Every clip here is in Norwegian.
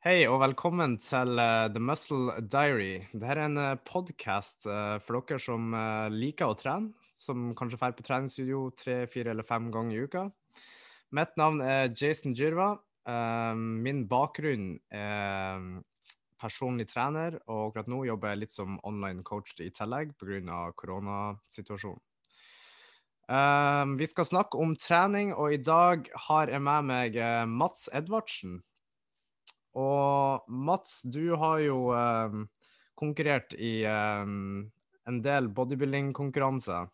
Hei og velkommen til uh, The Muscle Diary. Dette er en uh, podkast for dere som uh, liker å trene, som kanskje drar på treningsstudio tre, fire eller fem ganger i uka. Mitt navn er Jason Djurva. min bakgrunn er personlig trener, og akkurat nå jobber jeg litt som online coach i tillegg pga. koronasituasjonen. vi skal snakke om trening, og i dag har jeg med meg Mats Edvardsen. Og Mats, du har jo um, konkurrert i um, en del bodybuilding-konkurranser.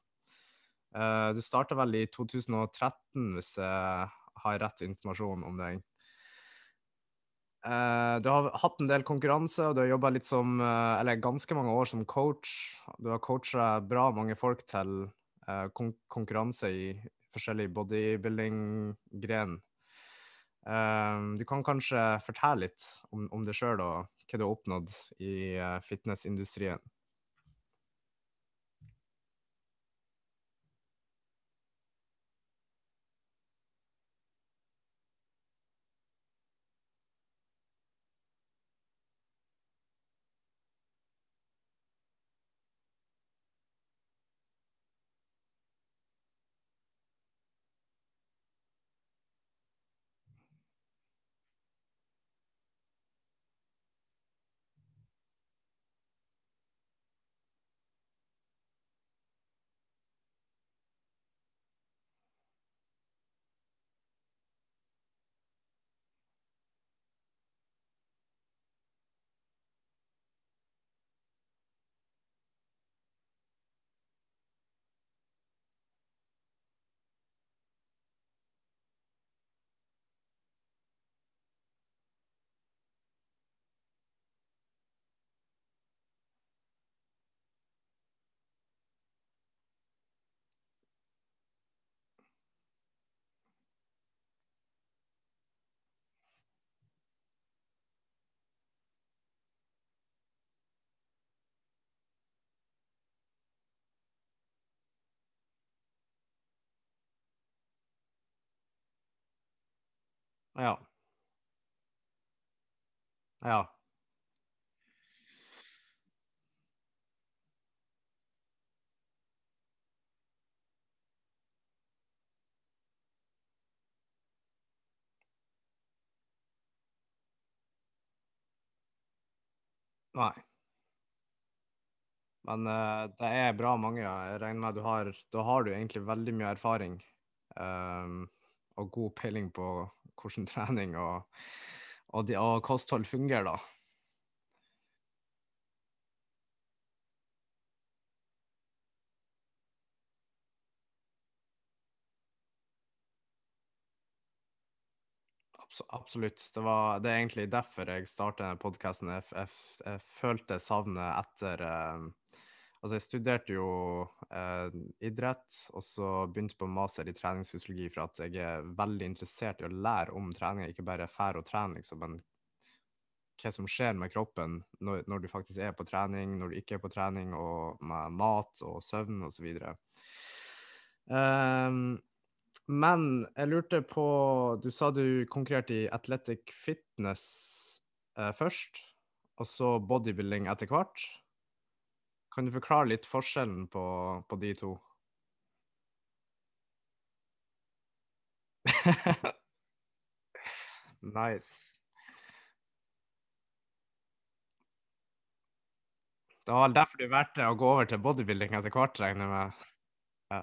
Uh, du starta vel i 2013, hvis jeg har rett informasjon om deg. Uh, du har hatt en del konkurranse, og du har jobba litt som uh, Eller ganske mange år som coach. Du har coacha bra mange folk til kon konkurranse i forskjellige bodybuilding-gren. Um, du kan kanskje fortelle litt om, om deg sjøl og hva du har oppnådd i uh, fitnessindustrien? Ja. Ja. Nei. Men uh, det er bra mange. Jeg regner med du har Da har du egentlig veldig mye erfaring um, og god peiling på hvordan trening og, og, de, og kosthold fungerer, da. Absolutt. Det, var, det er egentlig derfor jeg startet podkasten. Jeg, jeg, jeg, følte savnet etter eh, Altså, jeg studerte jo eh, idrett, og så begynte på master i treningsfysiologi for at jeg er veldig interessert i å lære om trening, ikke bare fære og trene, liksom, men hva som skjer med kroppen når, når, du faktisk er på trening, når du ikke er på trening, og med mat og søvn osv. Um, ehm, men jeg lurte på Du sa du konkurrerte i athletic fitness eh, først, og så bodybuilding etter hvert. Kan du forklare litt forskjellen på, på de to? nice. Det var vel derfor du valgte å gå over til bodybuilding etter hvert, regner jeg med? Ja.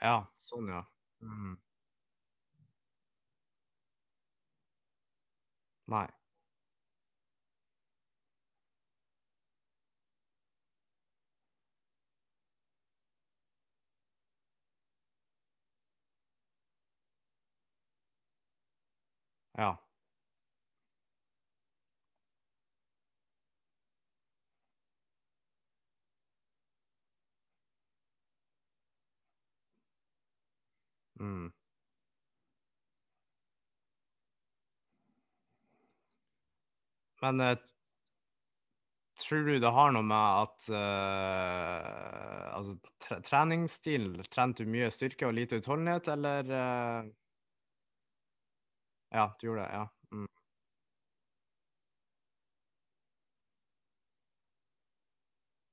Ja, sånn, ja. Mm. Nei. Ja. Mm. Men eh, tror du det har noe med at eh, Altså, tre treningsstil Trente du mye styrke og lite utholdenhet, eller eh, Ja, du gjorde det, ja. Mm.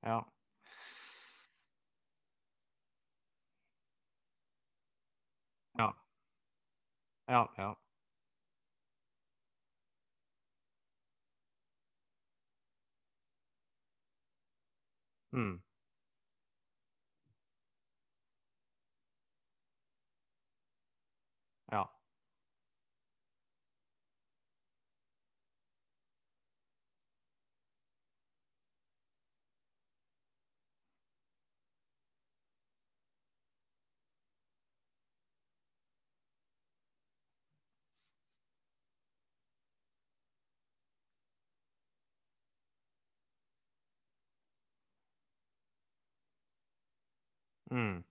Ja. Ja. Ja, ja. Mm. Ja. Mm.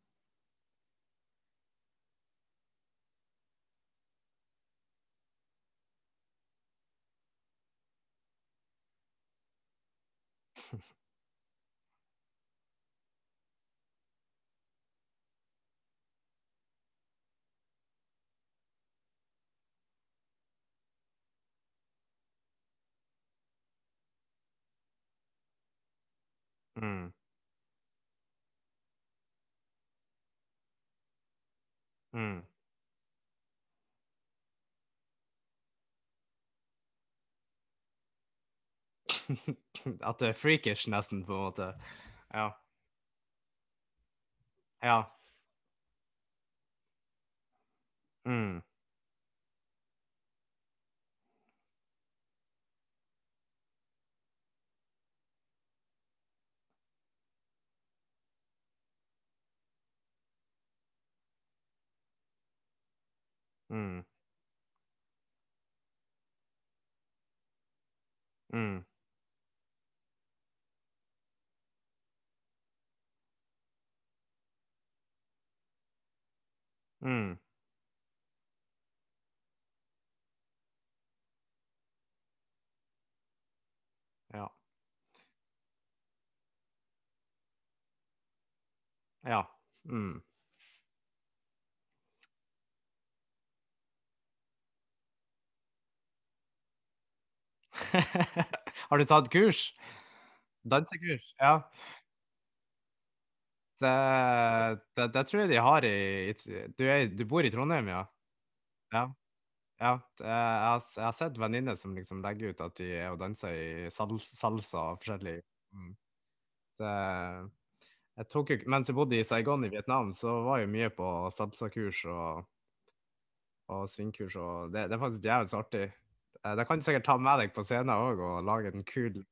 Mm. Mm. At det er freakish, nesten, på en måte. Ja. Ja. Mm. Mm. Mm. Mm. Ja. Ja. Mm. Har du tatt kurs? Dansekurs? Ja. Det, det, det tror jeg de har i Du, er, du bor i Trondheim, ja? Ja. ja. Jeg, har, jeg har sett venninner som liksom legger ut at de er og danser i sals, salsa og forskjellig. Mm. Det, jeg tok mens jeg bodde i Saigon i Vietnam, så var jeg mye på salsa-kurs og, og svingkurs, og det, det er faktisk jævlig artig. Eh, Det kan du sikkert ta med deg på scenen òg, og lage en kul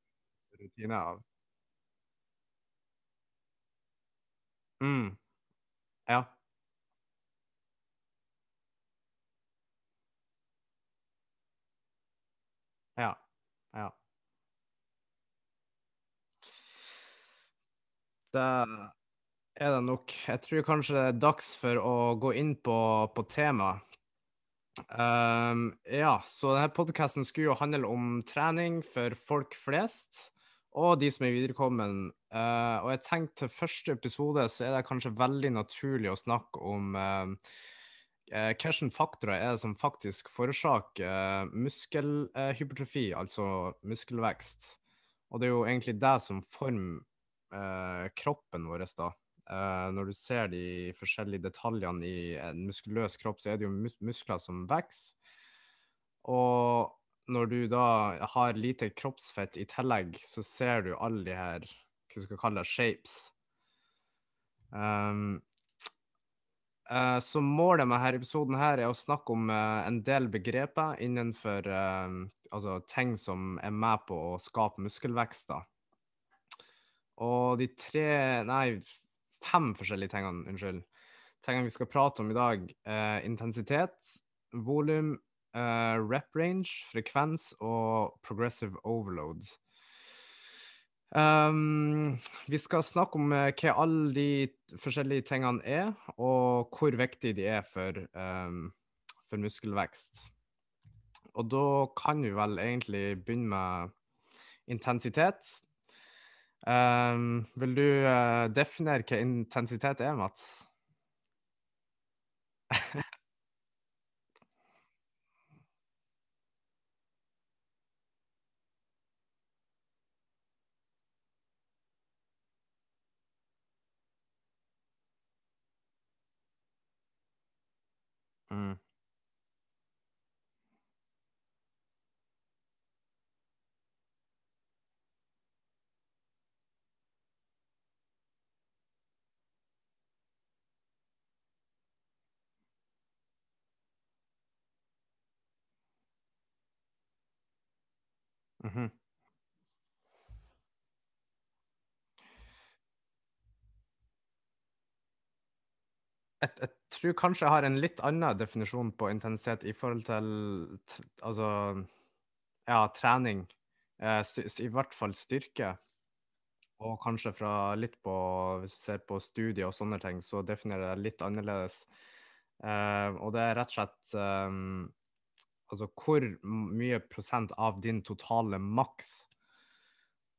rutine av. Mm. Ja. Ja. Ja. Det er det nok. Jeg tror kanskje det er dags for å gå inn på, på temaet. Um, ja, så denne podkasten skulle jo handle om trening for folk flest, og de som er viderekommen. Uh, og jeg tenkte til første episode så er det kanskje veldig naturlig å snakke om uh, uh, hvilke faktorer er det som faktisk forårsaker muskelhypertrofi, altså muskelvekst. Og det er jo egentlig det som former kroppen vår, da. Uh, når du ser de forskjellige detaljene i en muskuløs kropp, så er det jo mus muskler som vokser. Og når du da har lite kroppsfett i tillegg, så ser du alle de her hva skal vi kalle det, shapes. Um, uh, så målet med denne episoden her er å snakke om uh, en del begreper innenfor uh, altså ting som er med på å skape muskelvekst. da. Og de tre, nei, fem forskjellige tingene, unnskyld, tingene vi skal prate om i dag, er intensitet, volum, uh, rep range, frekvens og progressive overload. Um, vi skal snakke om uh, hva alle de forskjellige tingene er, og hvor viktig de er for, um, for muskelvekst. Og da kan vi vel egentlig begynne med intensitet. Um, vil du uh, definere hva intensitet er, Mats? Mm -hmm. jeg, jeg, tror kanskje jeg har en litt annen definisjon på intensitet i forhold til altså ja, trening. Eh, I hvert fall styrke. Og kanskje fra litt på Hvis du ser på studier og sånne ting, så definerer jeg litt annerledes. Eh, og det er rett og slett um, Altså hvor mye prosent av din totale maks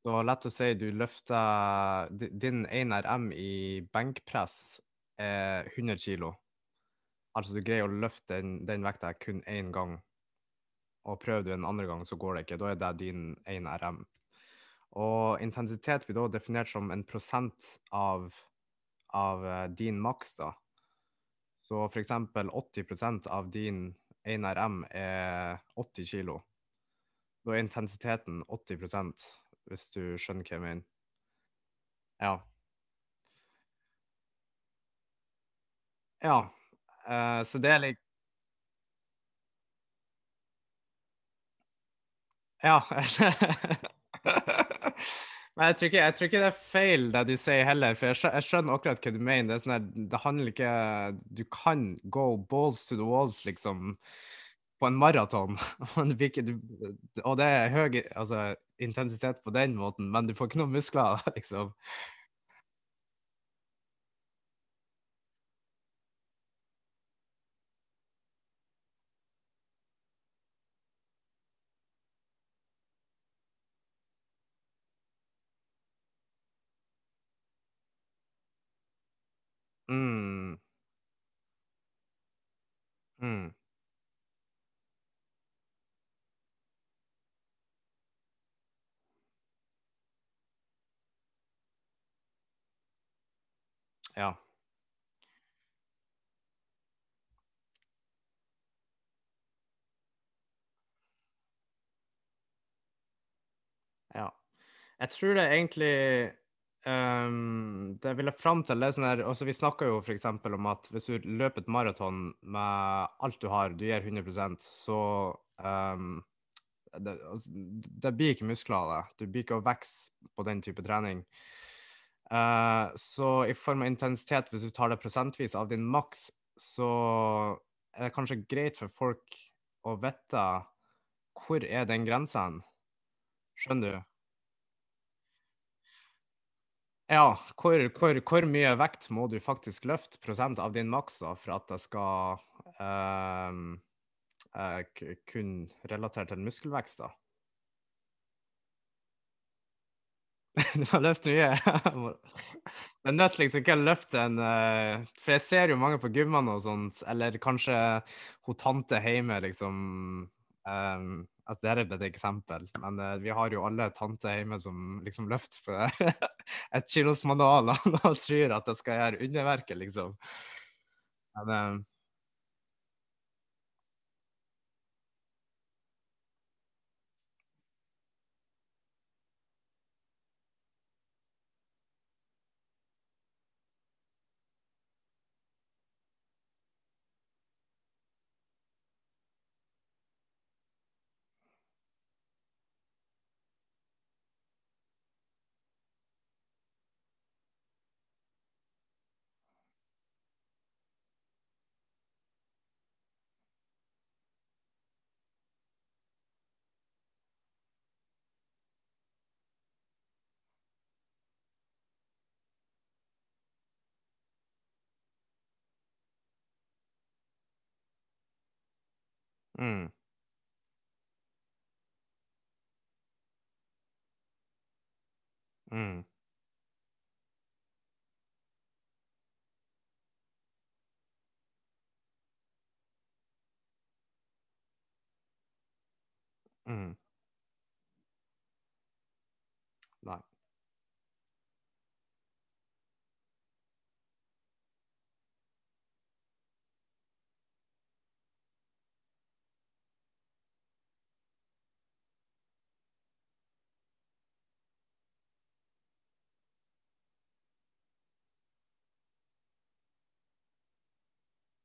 Så lett å si du løfter Din 1RM i benkpress er 100 kilo. Altså du greier å løfte den, den vekta kun én gang, og prøver du en andre gang, så går det ikke. Da er det din 1 RM. Og intensitet blir da definert som en prosent av, av eh, din maks, da. Så eksempel 80% av din 1 RM er 80 kilo. Da er intensiteten 80% hvis du skjønner hva jeg mener. Ja. Ja. Uh, så det er litt Ja. Men jeg tror, ikke, jeg tror, ikke, det er feil det du sier heller, for jeg skjønner, akkurat hva du mener. Det, sånn her, det, handler ikke Du kan go balls to the walls, liksom, på en maraton. og det er høy altså, intensitet på den måten, men du får ikke noen muskler, liksom. Mm. Mm. Ja. Ja. Jeg tror det egentlig um, Det jeg ville fram til, det er sånn altså Vi snakka jo f.eks. om at hvis du løper et maraton med alt du har, du gir 100% så um, det, altså, det, blir ikke muskler av det. Du blir ikke å vokse på den type trening. Uh, så i form av intensitet, hvis du tar det prosentvis av din maks, så er det kanskje greit for folk å vite hvor er den grensa Skjønner du? Ja, hvor, hvor, hvor, mye vekt må du faktisk løfte, prosent av din maks, for at det skal uh, uh, kun relatere til muskelvekst? da? du har løftet mye. Det er nødt liksom ikke å løfte en uh, For jeg ser jo mange på gymmene og sånt, eller kanskje hun tante hjemme, liksom um, Altså, det er et eksempel, men uh, vi har jo alle tanter hjemme som liksom løfter på et kilos manual og tror at det skal gjøre underverket, liksom. Men, uh, Mm. Mm. Mm. Nei.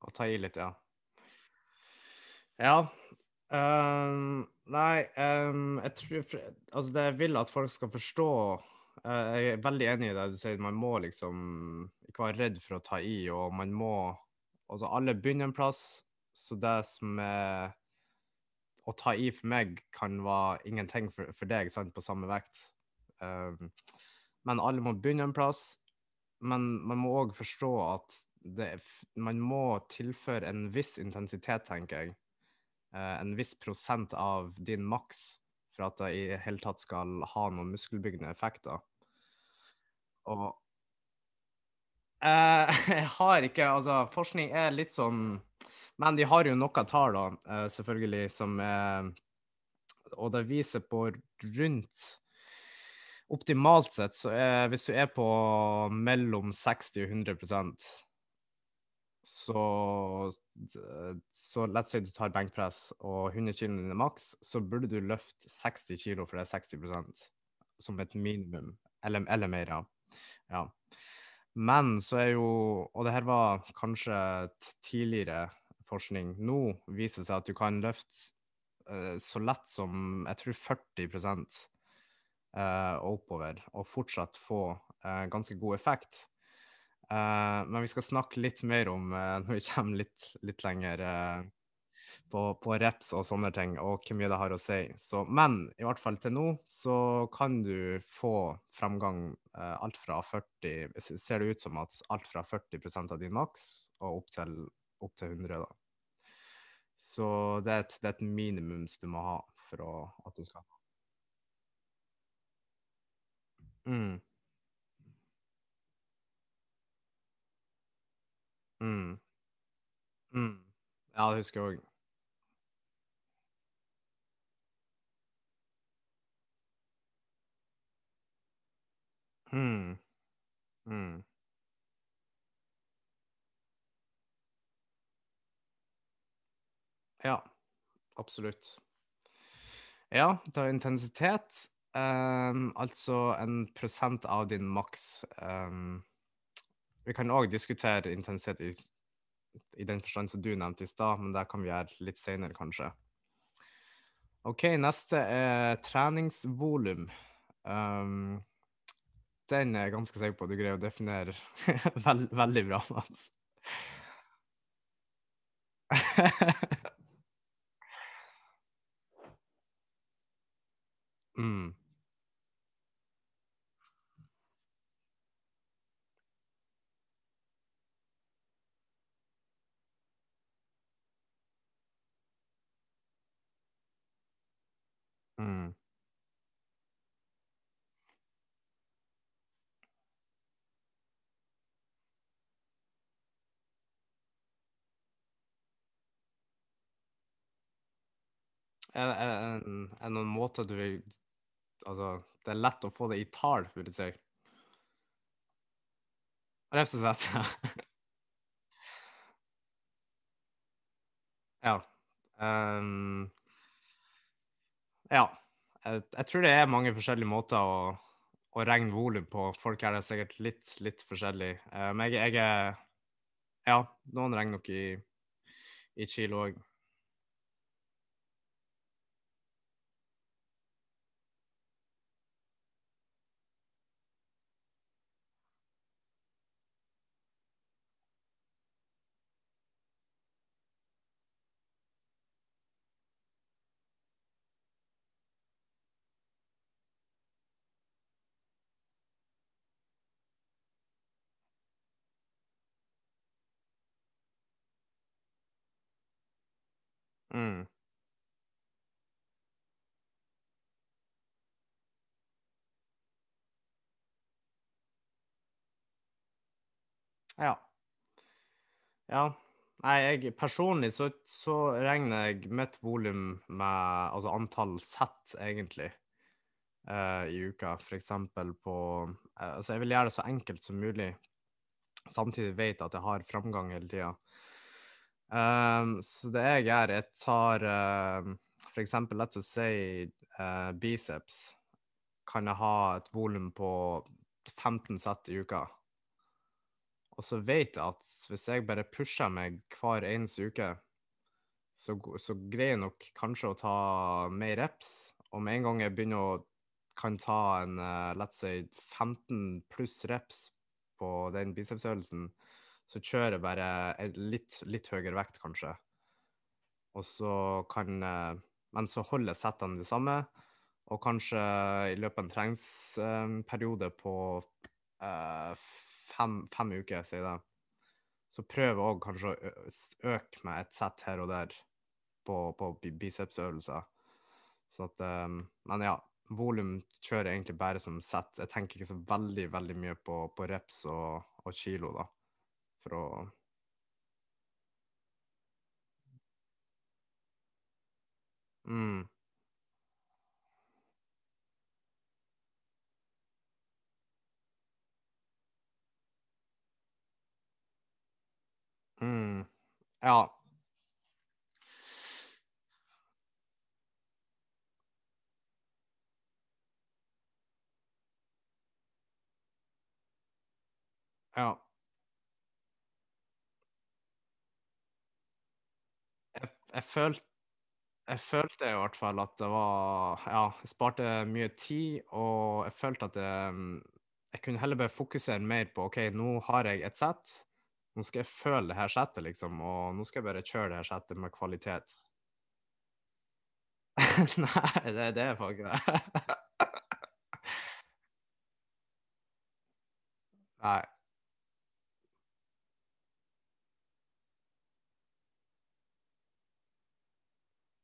Å ta i litt, ja. Ja. Um, nei, um, jeg tror Altså, det jeg vil at folk skal forstå uh, Jeg er veldig enig i det du sier. Man må liksom ikke være redd for å ta i, og man må Altså, alle begynner en plass, så det som er å ta i for meg kan være ingenting for, for deg, sant, på samme vekt. Um, men alle må begynne en plass. Men man må òg forstå at det, man må tilføre en viss intensitet, tenker jeg. Eh, en viss prosent av din maks for at det i hele tatt skal ha noen muskelbyggende effekter. Og eh, jeg har ikke Altså, forskning er litt sånn Men de har jo noe tall, da, eh, selvfølgelig, som er Og det viser på rundt Optimalt sett, så er hvis du er på mellom 60 og 100 så Så let's say du tar benkpress og 100 kg dine maks, så burde du løfte 60 kilo, for det er 60% som et minimum. Eller, eller mer, ja. Men så er jo Og det her var kanskje tidligere forskning. Nå viser det seg at du kan løfte uh, så lett som jeg tror 40 uh, oppover, og fortsatt få uh, ganske god effekt. Eh, men vi skal snakke litt mer om uh, når vi kommer litt, litt lenger uh, på, på reps og sånne ting, og hvor mye det har å si. Så, men i hvert fall til nå så kan du få fremgang alt fra 40 Ser det ut som at alt fra 40% av din maks og opp til, opp til 100, da. Så det er et, det er et minimum som du må ha for å, at du skal mm, mm, mm. Ja, det husker jeg òg. Mm, mm. Ja, absolutt. Ja, det er intensitet. Um, altså en prosent av din maks. ehm, vi kan òg diskutere intensitet i, i den forstand som du nevnte i stad, men det kan vi gjøre litt senere, kanskje. OK, neste er treningsvolum. Um, den er jeg ganske sikker på at du greier å definere vel, veldig bra, Mats. mm, mm. Er det noen måter du vil Altså, det er lett å få det i tall, vil du si. Rett og slett. Ja. Ehm, ja. Jeg, jeg tror det er mange forskjellige måter å, å regne volum på. Folk er det sikkert litt, litt forskjellig. Eh, men jeg, jeg er Ja, noen regner nok i, i kilo òg. Mm. Ja. Ja. Nei, jeg personlig så, så regner jeg mitt volum med altså antall sett, egentlig, eh, i uka. For eksempel på eh, Altså, jeg vil gjøre det så enkelt som mulig. Samtidig vet jeg at jeg har framgang hele tida. Um, så det jeg gjør, jeg tar uh, eksempel, lett å si uh, biceps. Kan jeg ha et volum på 15 sett i uka. Og så vet jeg at hvis jeg bare pusher meg hver eneste uke, så, så greier jeg nok kanskje å ta mer reps. Og med en gang jeg begynner å kan ta en uh, let's say 15 pluss reps på den bicepsøvelsen, så kjører jeg bare litt, litt høyere vekt, kanskje. Og så kan uh, Men så holder jeg settene det samme. Og kanskje i løpet av en treningsperiode på uh, fem, fem, uker, sier det, så prøv òg kanskje å øke med et sett her og der på, på bicepsøvelser. Sånn at um, Men ja, volum kjører jeg egentlig bare som sett. Jeg tenker ikke så veldig, veldig mye på, på reps og, og, kilo, da, for å Mm. Mm. Ja. Ja. Jeg, følte, jeg følte i hvert fall at det var Ja, jeg sparte mye tid, og jeg følte at jeg, jeg kunne heller bare fokusere mer på OK, nå har jeg et sett. Nå skal jeg føle det her settet, liksom, og nå skal jeg bare kjøre det her settet med kvalitet. Nei, det, det er faktisk det. Nei.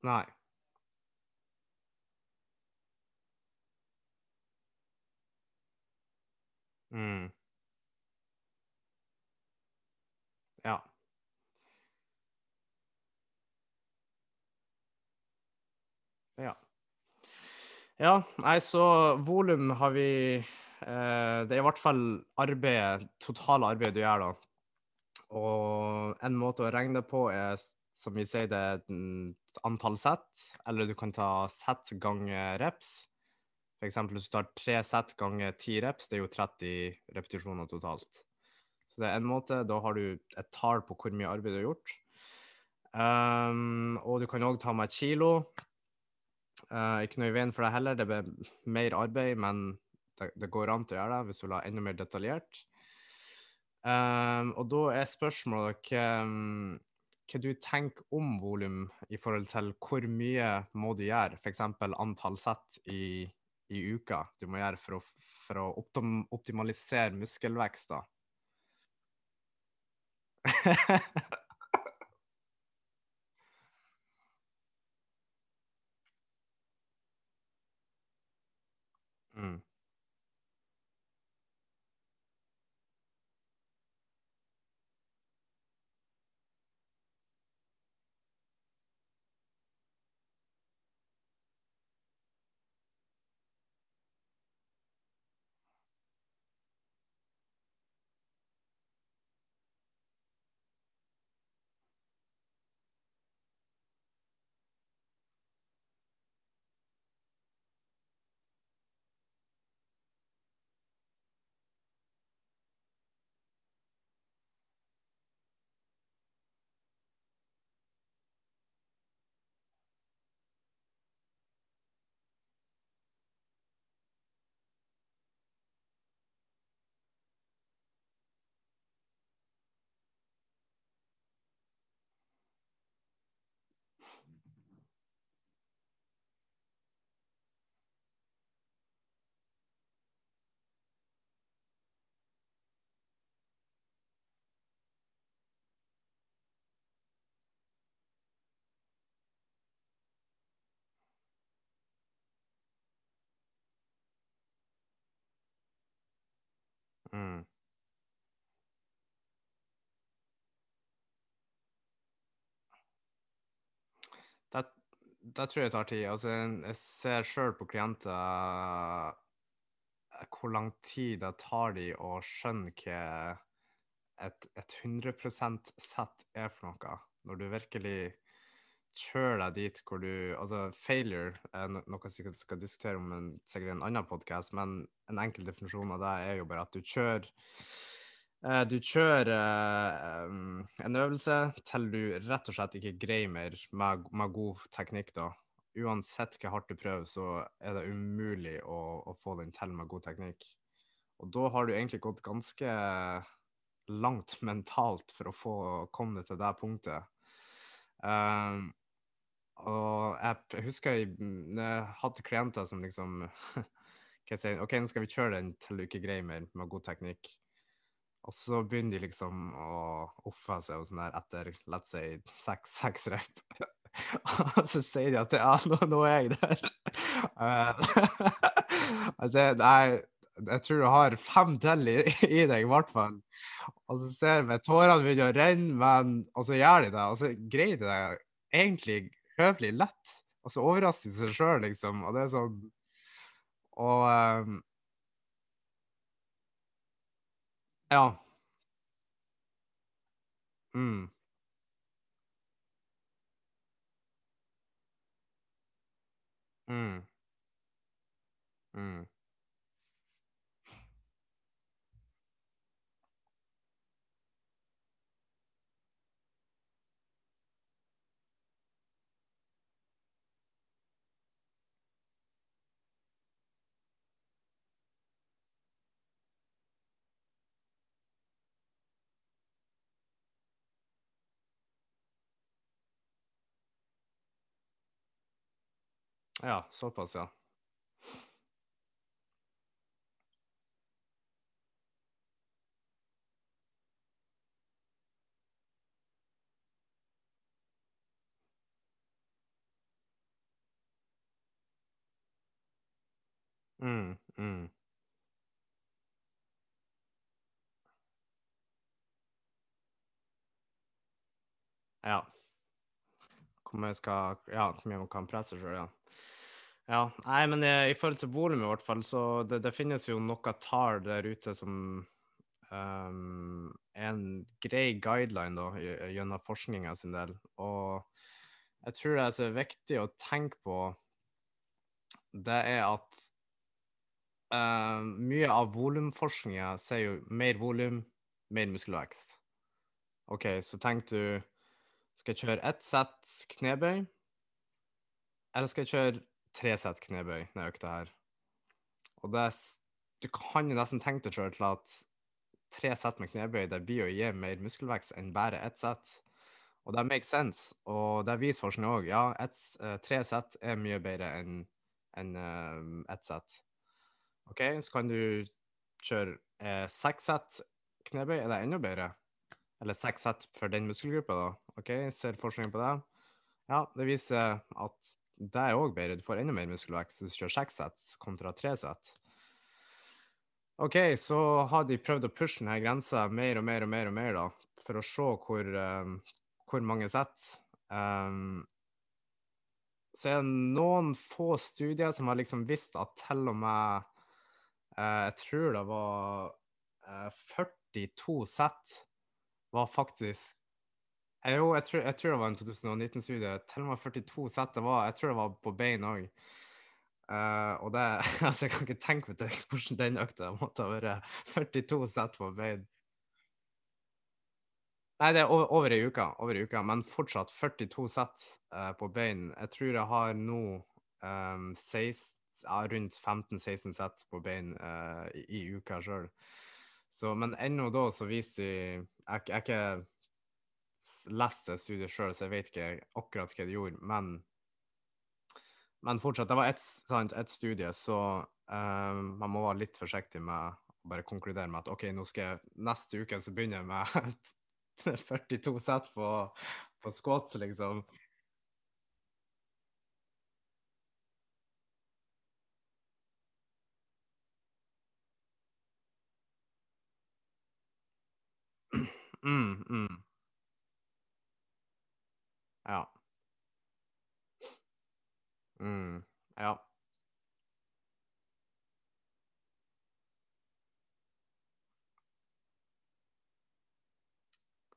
Nei. Mm. Ja. Ja. Ja, nei, så volum har vi eh, Det er i hvert fall arbeidet, totale arbeidet du gjør, da. Og en måte å regne det på er, som vi sier, det er et antall sett. Eller du kan ta sett ganger reps. For eksempel hvis du tar tre sett ganger ti reps, det er jo 30 repetisjoner totalt. Så det er en måte. Da har du et tall på hvor mye arbeid du har gjort. Um, og du kan òg ta med et kilo. Uh, ikke noe i veien for deg heller, det blir mer arbeid, men det, det, går an til å gjøre det hvis du vil ha enda mer detaljert. Um, og da er spørsmålet hva, hva du tenker om volum i forhold til hvor mye må du gjøre, f.eks. antall sett i, i, uka du må gjøre for å, for å optimalisere muskelvekst. da. Mm. Det, tror jeg tar tid. Altså, jeg ser sjøl på klienter eh, hvor lang tid det tar de å skjønne hva et, et 100 sett er for noe, når du virkelig kjører deg dit hvor du Altså, failure er noe vi skal diskutere om en, sikkert en annen podkast, men en enkel definisjon av det er jo bare at du kjører Eh, du kjører uh, en øvelse til du rett og slett ikke greier mer med, med, god teknikk, da. Uansett hvor hardt du prøver, så er det umulig å, å, få den til med god teknikk. Og da har du egentlig gått ganske langt mentalt for å få komme deg til det punktet. Um, og jeg husker jeg, jeg hadde klienter som liksom Hva jeg sier OK, nå skal vi kjøre den til du ikke greier mer med god teknikk. Og så begynner de liksom å oppføre seg og sånn der etter let's say seks, seks rep. og så sier de at ja, nå, nå er jeg der. altså, nei, jeg tror du har fem til i, i deg, i hvert fall. Og så ser vi tårene begynner å renne, men Og så gjør de det, og så greier de det egentlig høvelig lett. Og så overrasker seg sjøl, liksom. Og det er sånn Og um, Ja. Mm. Mm. Mm. Ja, såpass, ja. Mm, mm. Ja. Hvor mye skal Ja, hvor mye man kan presse sjøl, ja. Ja, nei, men i, forhold til volum i hvert fall, så det, det finnes jo noe tall der ute som um, er en grei guideline da, gjennom forskninga sin del. Og jeg tror det er så viktig å tenke på, det er at uh, mye av volumforskninga sier jo mer volum, mer muskelvekst. OK, så tenk du Skal jeg kjøre ett sett knebøy, eller skal jeg kjøre tre sett knebøy denne økta her. Og det, du kan jo nesten tenke deg sjøl til at tre sett med knebøy det blir å gi mer muskelvekst enn bare ett sett. Og det makes sense, og det viser forskning òg. Ja, et, uh, tre sett er mye bedre enn en, uh, ett sett. OK, så kan du kjøre eh, seks sett knebøy, er det enda bedre? Eller seks sett for den muskelgruppa, da. OK, ser forskningen på det? Ja, det viser at det er òg. Du får enda mer muskelvekst hvis du kjører seks sett kontra tre sett. OK, så har de prøvd å pushe denne grensa mer og mer og mer, og mer da, for å se hvor, um, hvor mange sett. Um, så er det noen få studier som har liksom visst at til og med uh, Jeg tror det var uh, 42 sett var faktisk jo, jeg tror, jeg tror, det var en 2019-studie. Til og med 42 sett. Var, jeg tror det var på bein òg. Uh, eh, og det Altså, jeg kan ikke tenke meg til hvordan den økta måtte ha vært. 42 sett på bein. Nei, det er over, over ei uke, over ei uke, men fortsatt 42 sett uh, på bein. Jeg tror jeg har nå um, 16, ja, rundt 15-16 sett på bein uh, i, i, uka sjøl. Men ennå da så viser de Jeg, er ikke lest det studiet sjøl, så jeg vet ikke akkurat hva de gjorde. Men, men fortsatt, det var ett et studie, så uh, man må være litt forsiktig med å bare konkludere med at OK, nå skal jeg neste uke så begynner jeg med 42 sett på, på squats, liksom. Mm, mm. Ja. Mm. Ja.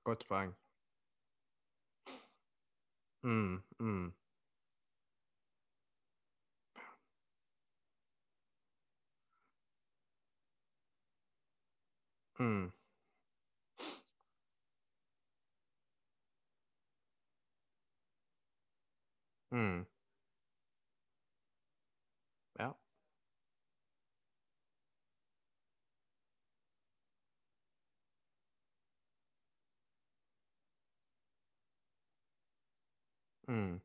Godt poeng. Mm, mm, mm, mm. Ja. Mm.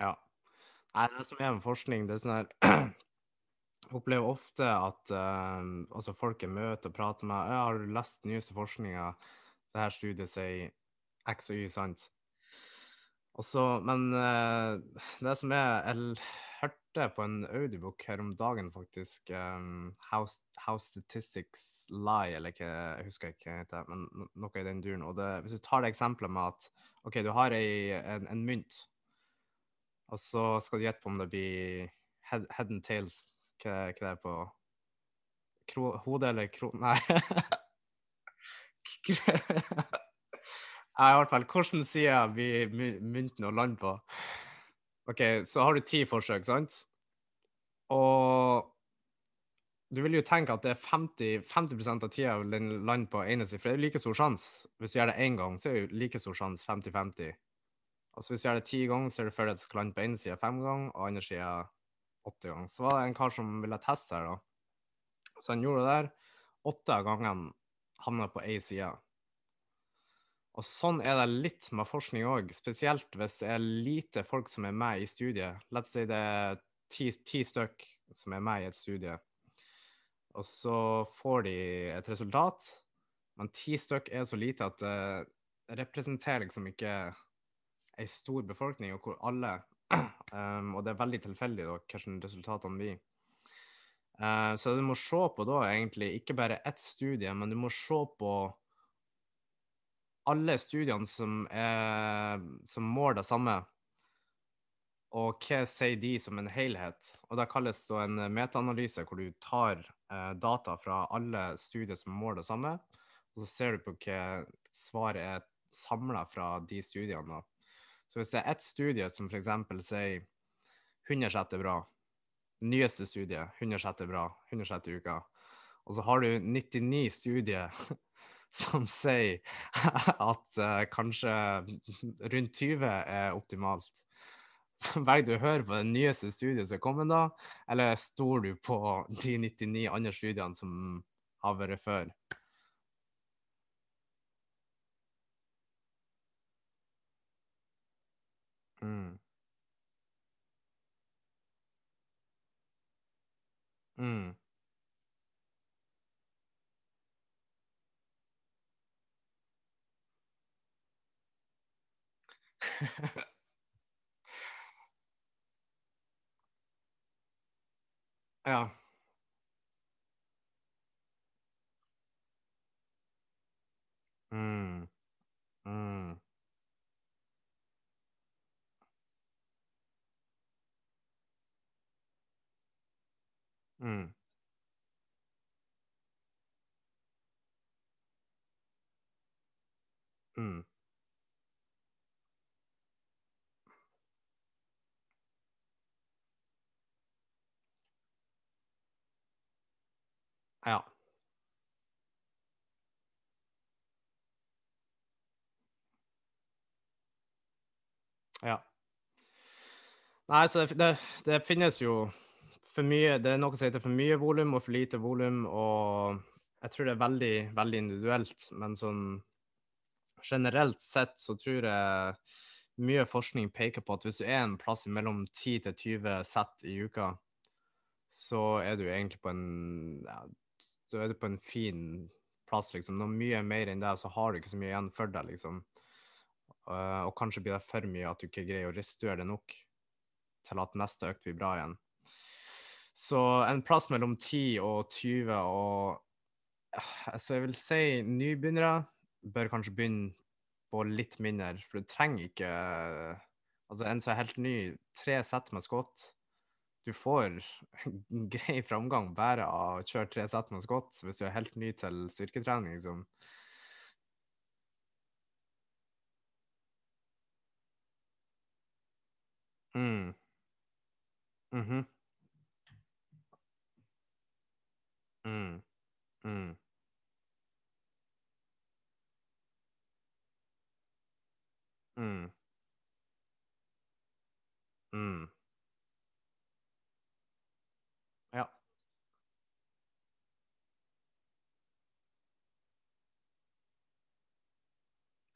Ja. Nei, det som er med forskning, det er sånn her Jeg opplever ofte at uh, altså folk jeg møter og prater med jeg 'Har du lest den nyeste forskninga?' Det her studiet sier X og Y, sant? Også, men uh, det som er Jeg hørte på en audiobook her om dagen, faktisk. um, How, How Statistics Lie, eller ikke, jeg husker ikke hva det heter, men noe i den duren. Og det, hvis du tar det eksempelet med at OK, du har ei, en, en mynt, og så skal du gjette på om det blir head, head and tails. Hva, hva det er på kro, Hode eller kro... Nei. Jeg i hvert fall. Hvilken side blir my- mynten å lande på? OK, så har du ti forsøk, sant? Og du vil jo tenke at det er 50, 50 av tida vil den lande på ene for det er jo like stor sjanse. Hvis du gjør det én gang, så er det jo like stor sjanse, 50-50. Og hvis du gjør det ti ganger, så er det før det skal lande på ene sida fem ganger, og andre sida åtte ganger. Så var det en kar som ville teste her, da. Så han gjorde det der. Åtte av gangene havna på én side. Og sånn er det litt med forskning òg, spesielt hvis det er lite folk som er med i studiet. La oss si det er ti, ti stykk som er med i et studie, og så får de et resultat, men ti stykk er så lite at det representerer liksom ikke ei stor befolkning, og hvor alle um, Og det er veldig tilfeldig da, hvordan resultatene blir. Uh, så du må se på da egentlig ikke bare ett studie, men du må se på alle studiene som, som måler det samme, og hva sier de som en helhet? Og Det kalles da en metaanalyse, hvor du tar eh, data fra alle studier som måler det samme, og så ser du på hva svaret er samla fra de studiene. da. Så hvis det er ett studie som f.eks. sier 106 er bra, nyeste studie 106 er bra, 106 uka, og så har du 99 studier som sier at uh, kanskje rundt 20 er optimalt. Så velger du å høre på det nyeste studiet som er kommet da, eller stoler du på de 99 andre studiene som har vært før? Mm. Mm. Ja. Mm. Mm. Mm. Mm. Ja. Ja. Nei, så det, det, det finnes jo for mye Det er noe som heter for mye volum og for lite volum, og jeg tror det er veldig, veldig individuelt. Men sånn generelt sett så tror jeg mye forskning peker på at hvis du er en plass mellom 10 til 20 sett i uka, så er du egentlig på en ja, du er på en fin plass, liksom. Noe mye mer enn det, så har du ikke så mye igjen for deg, liksom. Uh, og kanskje blir det for mye at du ikke greier å restituere det nok. til at neste økt blir bra igjen. Så en plass mellom 10 og 20 og Så jeg vil si nybegynnere bør kanskje begynne på litt mindre, for du trenger ikke Altså, en som er helt ny, tre sett med skott Du får grei framgang bare av å kjøre tre sett med skott hvis du er helt ny til styrketrening, liksom. Mm. Mhm. Mm. Mm. Mm. Mm. Ja.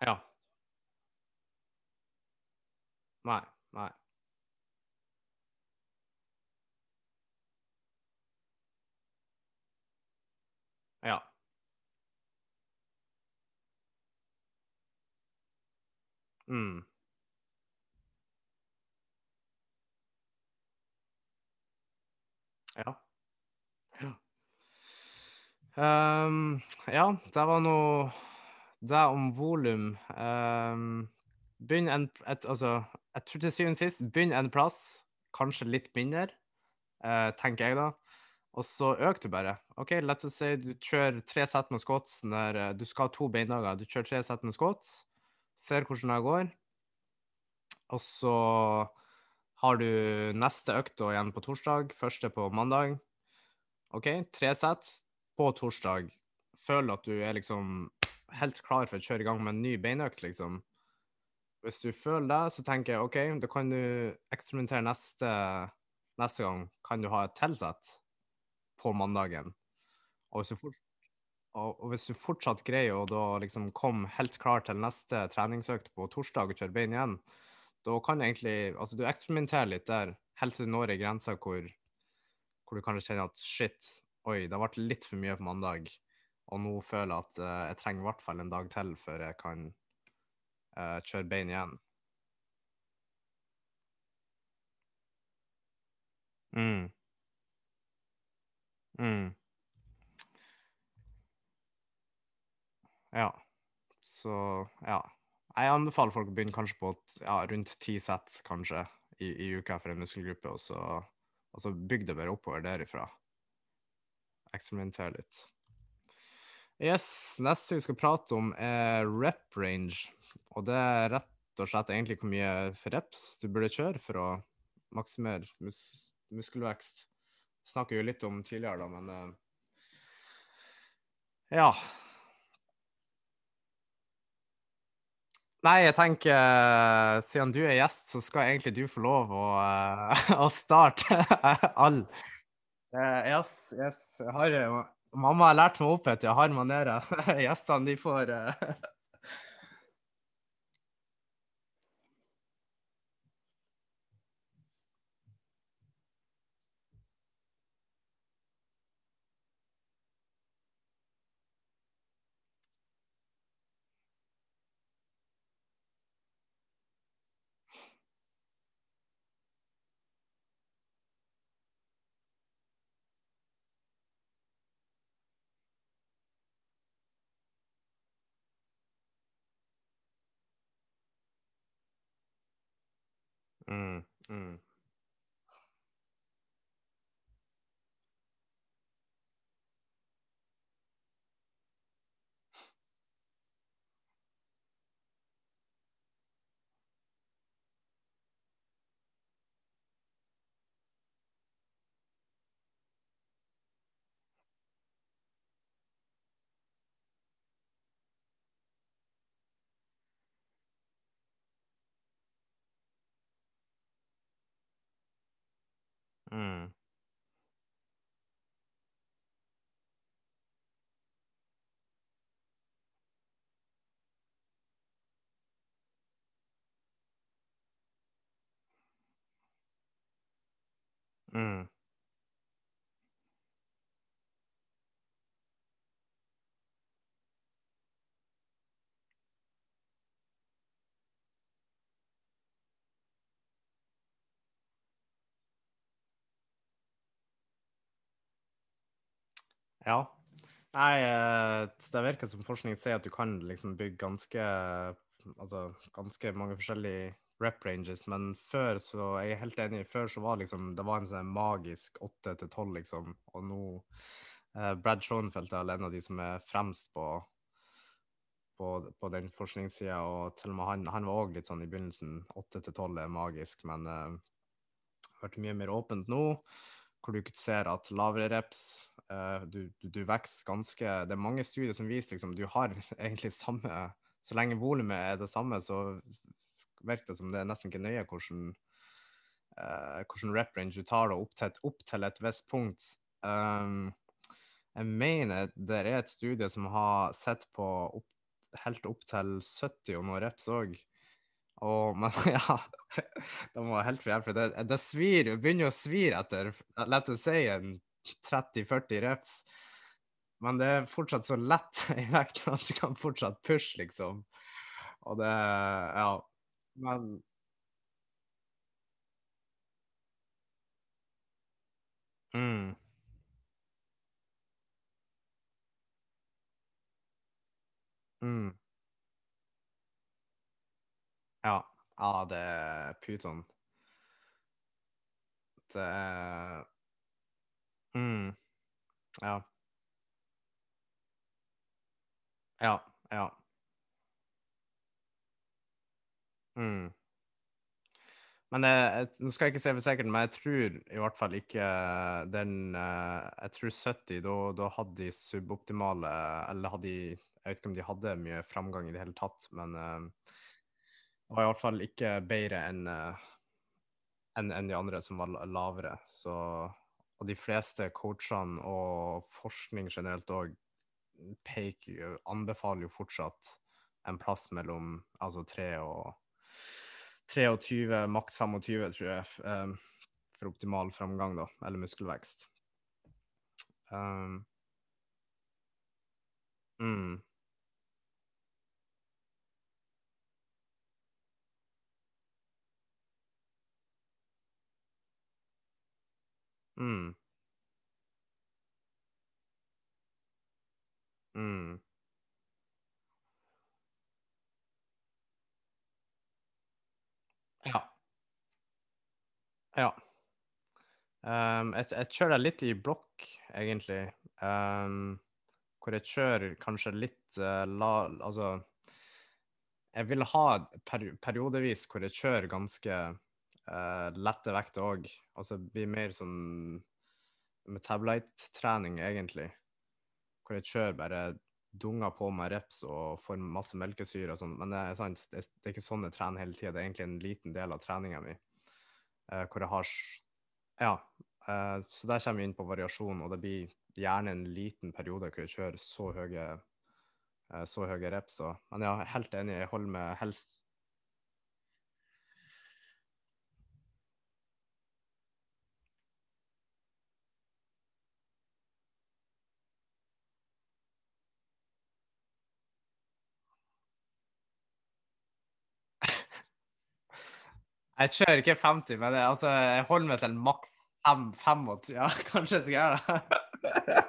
Ja. Nei. Nei. Ja. Mm. Ja. Ja. Ehm, ja, det var nå det om volum. Ehm, begynn en et, Altså, jeg tror til syvende og sist, begynn en plass, kanskje litt mindre, eh, tenker jeg da. Og så øker du bare. OK, la oss si du kjører tre sett med squats når eh, du skal ha to beindager. Du kjører tre sett med squats, ser hvordan det går. Og så har du neste økt da igjen på torsdag, første på mandag. OK, tre sett på torsdag. Føler at du er liksom helt klar for å kjøre i gang med en ny beinøkt, liksom. Hvis du føler det, så tenker jeg OK, da kan du eksperimentere neste, neste gang. Kan du ha et tilsett på mandagen? Og hvis, du fort, og, hvis du fortsatt greier å da liksom komme helt klar til neste treningsøkt på torsdag og kjøre bein igjen, da kan du egentlig Altså, du eksperimenterer litt der helt til du når ei grense hvor, hvor du kanskje kjenner at shit, oi, det har vært litt for mye på mandag, og nå føler jeg at uh, jeg trenger i hvert fall en dag til før jeg kan uh, kjøre bein igjen. Mm. Mm. Ja. Så ja. Jeg anbefaler folk å begynne kanskje på et- ja, rundt ti sett kanskje i, i uka for en muskelgruppe, og så, og så bygg det bare oppover derifra. Eksperimentere litt. Yes, neste vi skal prate om er rep range, og det er rett og slett egentlig hvor mye reps du burde kjøre for å maksimere mus muskelvekst. Snakker jo litt om tidligere, da, men eh, ja. Nei, jeg tenker eh, siden du er gjest, så skal egentlig du få lov å, eh, å starte all. Eh, yes, yes. Har, mamma har lært meg opp at jeg har manerer. Gjestene, de får eh, mm, mm. Mm. Ja. Nei, eh, det virker som forskningen sier at du kan liksom bygge ganske Altså ganske mange forskjellige rep ranges, men før så Jeg er helt enig. Før så var liksom Det var en sånn magisk åtte til tolv, liksom, og nå eh, Brad Schoenfeldt er en av de som er fremst på på, på den forskningssida, og til og med han, han var òg litt sånn i begynnelsen. Åtte til tolv er magisk, men uh, det har vært mye mer åpent nå, hvor du ser at lavere reps uh, du, du, du, vokser ganske Det er mange studier som viser liksom du har egentlig samme Så lenge volumet er det samme, så virker det som det er nesten ikke nøye hvordan, uh, hvordan rep range du tar opp til, opp til et visst punkt. Um, jeg mener det er et studie som har sett på opp helt opp til 70 og noen reps òg. Men ja, det var helt for jævlig. Det, det svir, begynner å svire etter la oss si en 30-40 reps. Men det er fortsatt så lett i vekt at du kan fortsatt pushe, liksom. Og det Ja. Men mm. Mm. Ja. Ja, det er Pyton. Det er mm. Ja. Ja. Ja. Mm. Men jeg, nå skal jeg ikke se for sikkert, men jeg tror i hvert fall ikke den eh, Jeg tror 70, da, da hadde de suboptimale Eller hadde de Jeg vet ikke om de hadde mye framgang i det hele tatt, men det var i hvert fall ikke bedre enn en, en de andre som var lavere. Så, og de fleste coachene og forskning generelt òg anbefaler jo fortsatt en plass mellom altså 3 og 23, maks 25, tror jeg, um, for optimal framgang, da, eller muskelvekst. Um, mm. Mm. Mm. Ja. Ja. Um, jeg, jeg, kjører litt i blokk, egentlig. Um, hvor jeg kjører kanskje litt uh, la Altså Jeg vil ha per, periodevis hvor jeg kjører ganske uh, lette vekter òg. Altså blir mer sånn metabolite-trening, egentlig. Hvor jeg kjører bare dunger på meg reps og får masse melkesyre og sånn. Men det er sant, det det er ikke sånn jeg trener hele tida. Det er egentlig en liten del av treninga mi. Uh, hvor jeg har Ja. Uh, så der kommer vi inn på variasjon, og det blir gjerne en liten periode hvor jeg kjører så høye, så høye reps. Da. Men er helt enig, jeg holder med helst Jeg kjører ikke 50, men jeg, altså, jeg holder meg til maks 25. Ja, kanskje jeg skal gjøre det.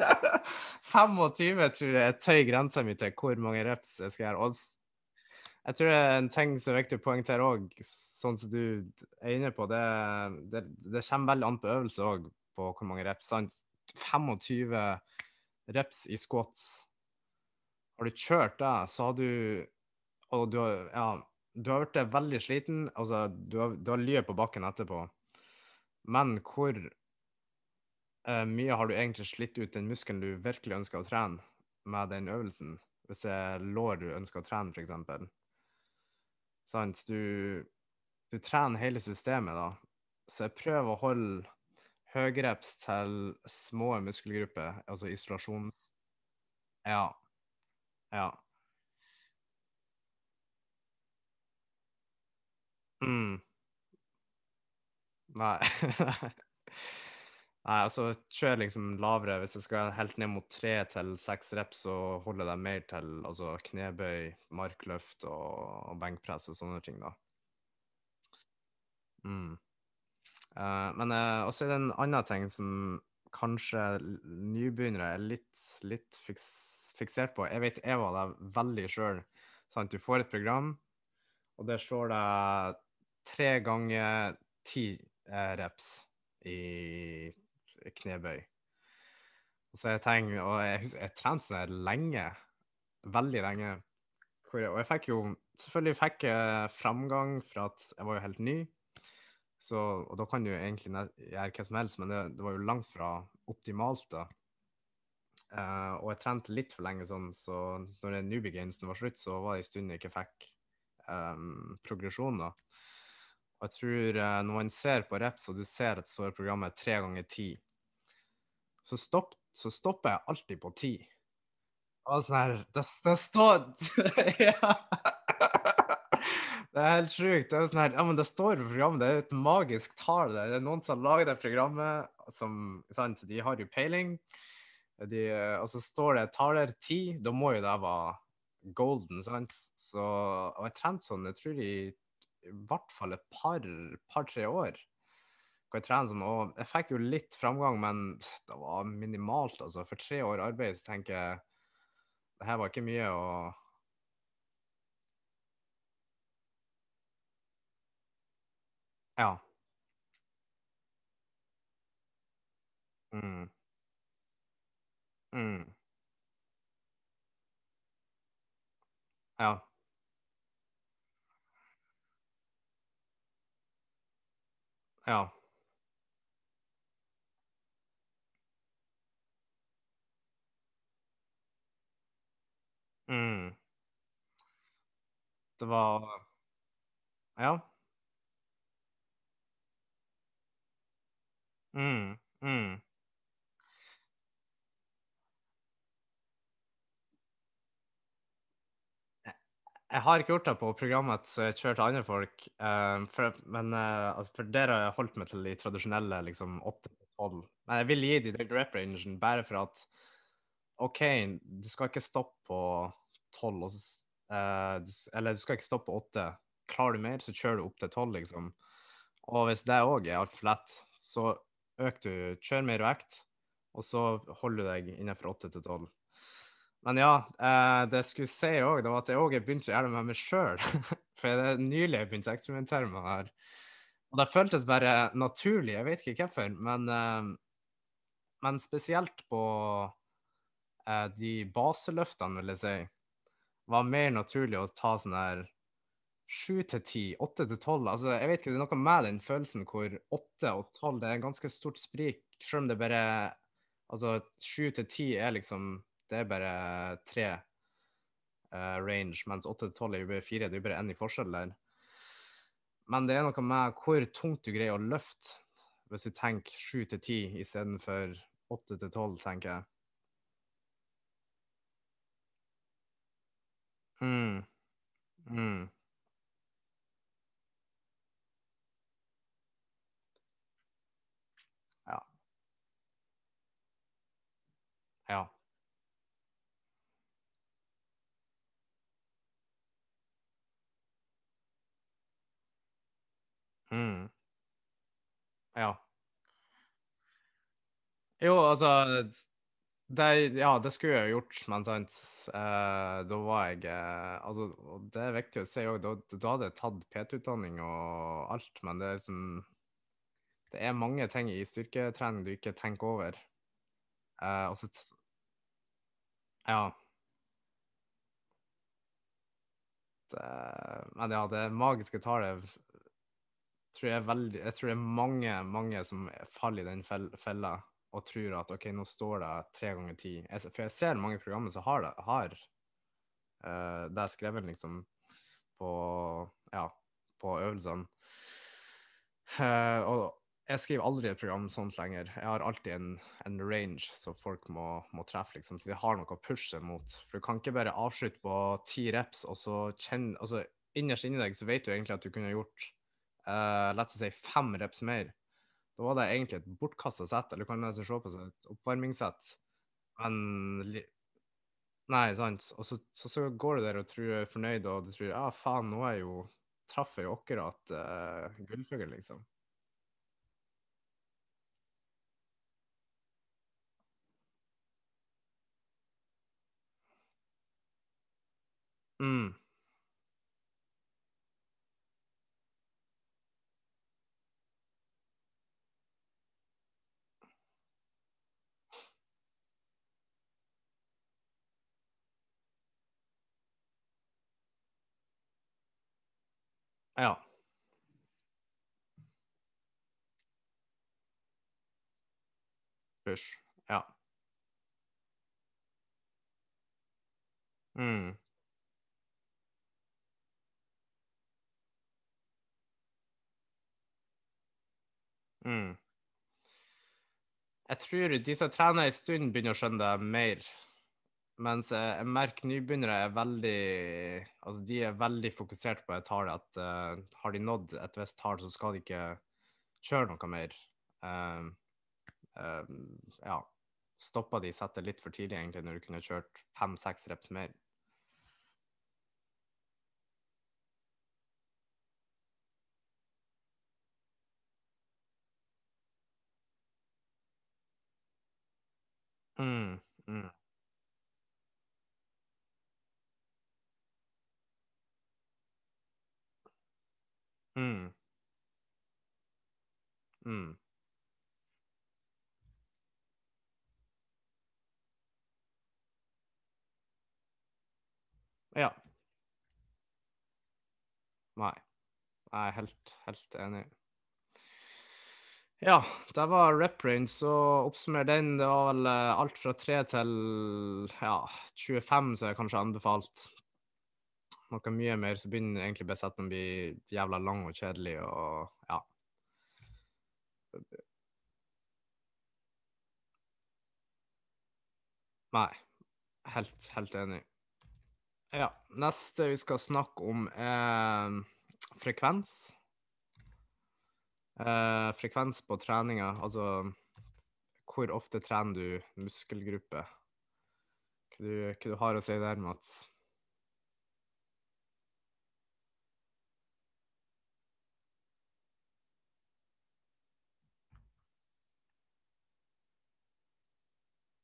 25 tror jeg er tøy grensa mi til hvor mange reps jeg skal gjøre. Og jeg tror det er en ting som er viktig å poengtere òg, sånn som du er inne på, det, det, det kommer veldig an på øvelse òg, på hvor mange reps. Sant? 25 reps i squats. Har du kjørt det, så har du Og du har Ja du har blitt veldig sliten. Altså, du har, du har lyet på bakken etterpå. Men hvor uh, mye har du egentlig slitt ut den muskelen du virkelig ønsker å trene, med den øvelsen? Hvis det er lår du ønsker å trene, f.eks. Sant? Du, du trener hele systemet, da. Så jeg prøver å holde høyreps til små muskelgrupper, altså isolasjons... Ja. Ja. Mm. Nei. Nei, altså kjør liksom lavere. Hvis jeg skal helt ned mot tre til seks reps, så holder jeg mer til altså, knebøy, markløft og, og benkpress og sånne ting, da. Mm. Uh, men uh, også er det en annen ting som kanskje nybegynnere er litt, litt fiks, fiksert på. Jeg vet jeg var det veldig sjøl. Du får et program, og der står det tre ganger ti eh, reps i knebøy. Så jeg tenker, og jeg, husker, jeg trente sånn lenge, veldig lenge. Og jeg fikk jo selvfølgelig fikk jeg framgang for at jeg var jo helt ny. Så, og da kan du egentlig gjøre hva som helst, men det, det var jo langt fra optimalt, da. Uh, og jeg trente litt for lenge sånn, så når den newbie gainsen var slutt, så var det en stund jeg ikke fikk um, progresjon, da. Og jeg tror uh, når man ser på reps, og du ser at det står programmet tre ganger ti, så, stopp, så stopper jeg alltid på ti. Og sånn her Det, det står Ja. Det er helt sjukt. Det er sånn her, ja, men det står på programmet, det er et magisk tall. Det er noen som har laget det programmet, som sant, de har jo peiling. De, og så står det taler ti, da må jo det være golden, sant. Så, og jeg trente sånn, jeg tror i, i hvert fall et par-tre par, år. Sånn, og jeg fikk jo litt framgang, men det var minimalt, altså. For tre år arbeid så tenker jeg det her var ikke mye å Ja. Mm. Mm. Ja. Ja. Mm. Det var Ja. Mm. Mm. Jeg har ikke gjort det på programmet så jeg kjører til andre folk, eh, for, men altså, for der har jeg holdt meg til de tradisjonelle liksom 8-12. Men jeg vil gi de den rap-rangen bare for at OK, du skal ikke stoppe på 12, og, eh, du, eller du skal ikke stoppe på 8. Klarer du mer, så kjører du opp til 12, liksom. Og hvis det òg er altfor lett, så øker du, kjør mer vekt, og så holder du deg innenfor 8 til 12. Men ja, eh, det jeg skulle si òg, var at jeg òg begynte å gjøre det med meg sjøl. For det er nylig jeg begynte å eksperimentere med det her. Og det føltes bare naturlig, jeg vet ikke hvorfor, men, eh, men spesielt på eh, de baseløftene, vil jeg si, var mer naturlig å ta sånn der sju til ti, åtte til tolv. Altså, jeg vet ikke, det er noe med den følelsen hvor åtte og tolv, det er en ganske stort sprik, selv om det bare Altså, sju til ti er liksom Det er bare tre uh, range, mens åtte til tolv er jo bare fire. Det er jo bare én i forskjell der. Men det er noe med hvor tungt du greier å løfte hvis du tenker sju til ti istedenfor åtte til tolv, tenker jeg. Mm, mm, ja. Ja. Mm, ja. Jo, altså det, Ja, det skulle jeg gjort, men sant eh, Da var jeg eh, Altså, det er viktig å si òg, da, da hadde jeg tatt PT-utdanning og alt, men det er liksom Det er mange ting i styrketrening du ikke tenker over. Eh, og Ja. Det, men ja, det magiske tallet tror jeg veldig Jeg tror det er mange, mange som faller i den fel- fella og tror at OK, nå står det tre ganger ti. For jeg ser mange programmer som har det, har uh, det er skrevet liksom på Ja, på øvelsene. Uh, og jeg skriver aldri et program sånt lenger. Jeg har alltid en, en range som folk må, må treffe, liksom, så de har noe å pushe mot. For du kan ikke bare avslutte på ti reps, og så kjenne Altså, innerst inni deg så vet du egentlig at du kunne gjort uh, la oss si fem reps mer, da var det egentlig et bortkasta sett, eller kan nesten se på som et oppvarmingssett. Men Nei, sant. Og så, så, så, går du der og tror er fornøyd, og du tror ja, faen, nå er jo traff jeg jo akkurat uh, gullfuglen, liksom. Mm. Ja. Push. Ja. Mm. Mm. Jeg tror de som trener en stund, begynner å skjønne det mer. Mens jeg, jeg merker nybegynnere er veldig Altså, de er veldig fokusert på et tall, at uh, har de nådd et visst tall, så skal de ikke kjøre noe mer. Uh, uh, ja. Stoppa de settet litt for tidlig, egentlig, når du kunne kjørt fem-seks reps mer. Mm, mm. Mm. Mm. Ja. Nei. Jeg er helt, helt enig. Ja, det var rep range, så oppsummer den. Det var vel eh, alt fra 3 til ja, 25 som er kanskje anbefalt. Noe mye mer, så begynner egentlig besetten å bli jævla lang og kjedelig og ja. Nei. Helt, helt enig. Ja. Neste vi skal snakke om, er frekvens. Eh, frekvens på treninga, altså hvor ofte trener du muskelgruppe? Hva du, hva du har å si der, Mats?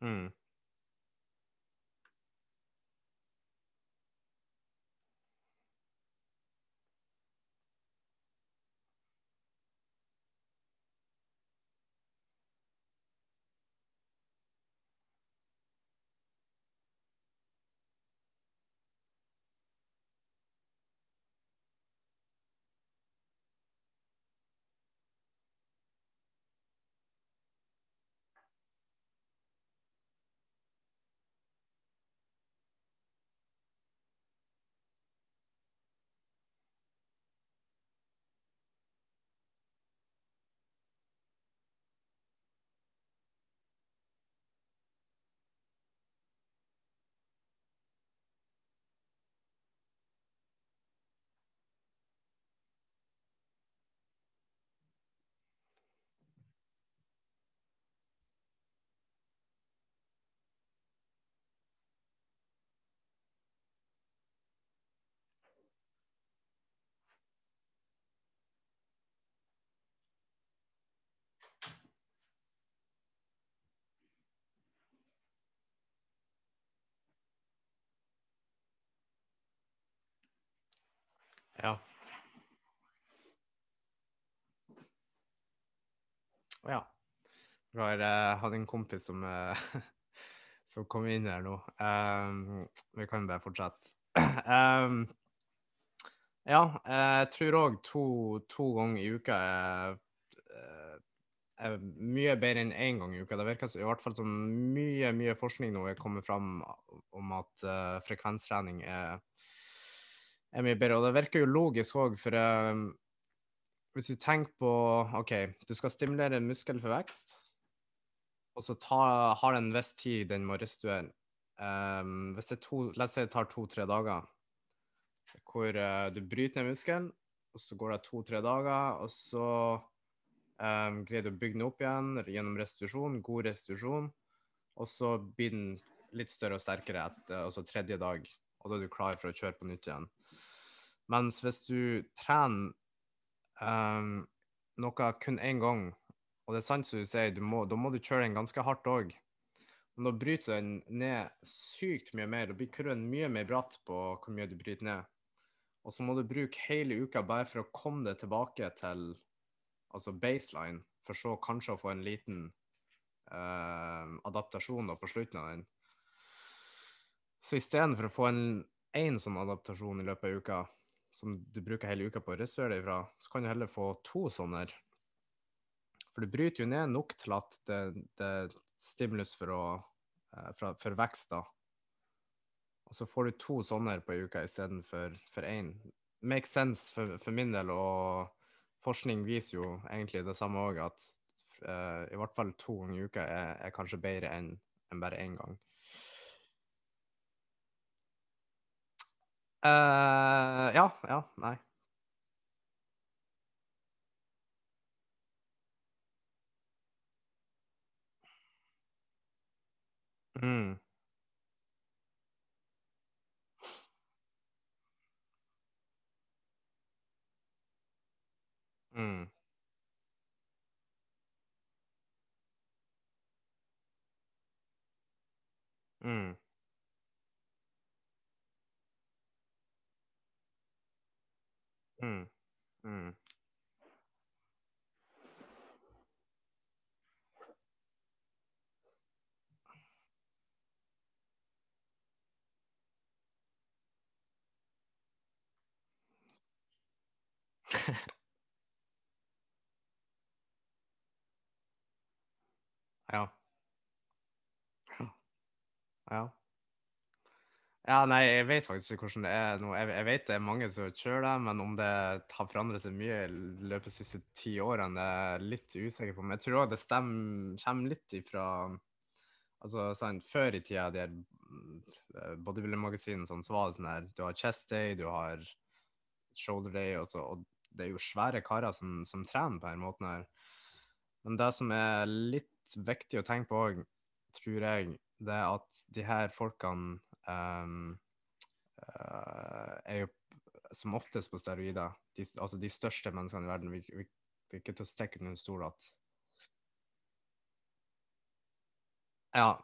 Mm. Ja. Ja. Jeg har uh, hatt en kompis som, uh, som kom inn her nå. Um, vi kan bare fortsette. um, ja, jeg tror òg to, to, ganger i uka er, er mye bedre enn én gang i uka. Det virker i hvert fall som mye, mye forskning nå er kommet fram om at uh, frekvenstrening er er mye bedre. Og det virker jo logisk òg, for um, hvis du tenker på OK, du skal stimulere muskel for vekst, og så ta, har det en viss tid den må restituere. Um, hvis det to, si det tar to-tre dager, hvor uh, du bryter ned muskelen, og så går det to-tre dager, og så um, greier du å bygge den opp igjen gjennom restitusjon, god restitusjon, og så blir den litt større og sterkere etter altså tredje dag, og da er du klar for å kjøre på nytt igjen. Mens hvis du trener um, noe kun én gang, og det er sant som du sier, du må, da må du kjøre den ganske hardt òg. Men da bryter den ned sykt mye mer. Da blir kurven mye mer bratt på hvor mye du bryter ned. Og så må du bruke hele uka bare for å komme deg tilbake til altså baseline, for så kanskje å få en liten uh, adaptasjon da på slutten av den. Så istedenfor å få en én sånn adaptasjon i løpet av uka, som du bruker hele uka på å restaurere deg fra, så kan du heller få to sånne. For du bryter jo ned nok til at det, det er stimulus for, å, uh, for, for vekst, da. Og så får du to sånne på uka istedenfor for én. Makes sense for, for, min del, og forskning viser jo egentlig det samme òg, at uh, i hvert fall to ganger i uka er, er kanskje bedre enn en bare én gang. Uh, ja, ja, nei. Mm. Mm. Mm. Mm. Mm. ja. Ja. Ja, nei, jeg vet faktisk ikke hvordan det er nå. Jeg, jeg, vet det er mange som kjører det, men om det har forandret seg mye i løpet av de siste ti årene, det er litt usikker på. Men jeg tror òg det stemmer, kommer litt ifra Altså, sånn, før i tida, de her bodybuilder-magasinene sånn, så var det sånn her Du har chest day, du har shoulder day, og, så, og det er jo svære karer som, som trener på denne måten her. Men det som er litt viktig å tenke på òg, tror jeg, det er at de her folkene um, uh, er jo som oftest på steroider. De, altså de største menneskene i verden. Vi, vi, vi ikke til å stikke under stol at Ja.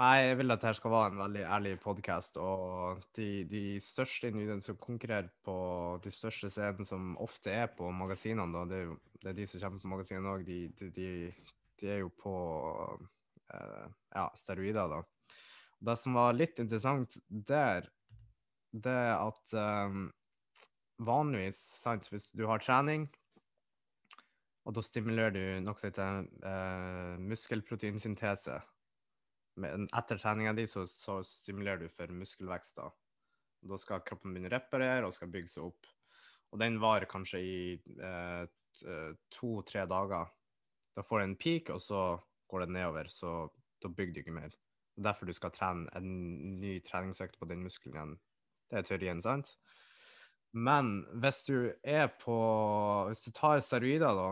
Nei, jeg vil at dette skal være en veldig ærlig podkast. Og de, de, største individene som konkurrerer på de største scenene, som ofte er på magasinene, da, det, er jo, det er de som kommer på magasinene òg, de, de, de, er jo på uh, ja, steroider, da. Det som var litt interessant der, det er at um, vanligvis, sant, hvis du har trening, og da stimulerer du noe som heter uh, muskelproteinsyntese Men Etter treninga di så, så, stimulerer du for muskelvekst. Da Da skal kroppen begynne å reparere og skal bygge seg opp. Og den varer kanskje i uh, to-tre dager. Da får du en peak, og så går det nedover. Så da bygger du ikke mer derfor du skal trene en ny treningsøkt på den muskelen igjen. Det er teorien, sant? Men hvis du er på Hvis du tar steroider, da,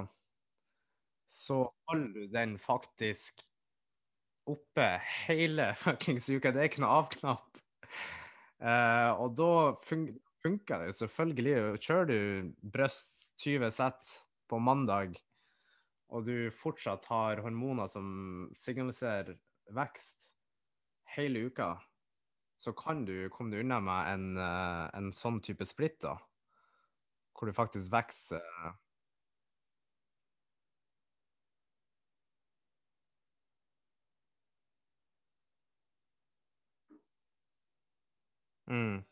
så holder du den faktisk oppe hele fuckings uka. Det er ikke noe avknapp. Uh, og da fun funker det selvfølgelig. Kjører du bryst 20 sett på mandag, og du fortsatt har hormoner som signaliserer vekst, hele uka, så kan du komme deg unna med en, eh, en, sånn type splitt, da. Hvor du faktisk vokser mm.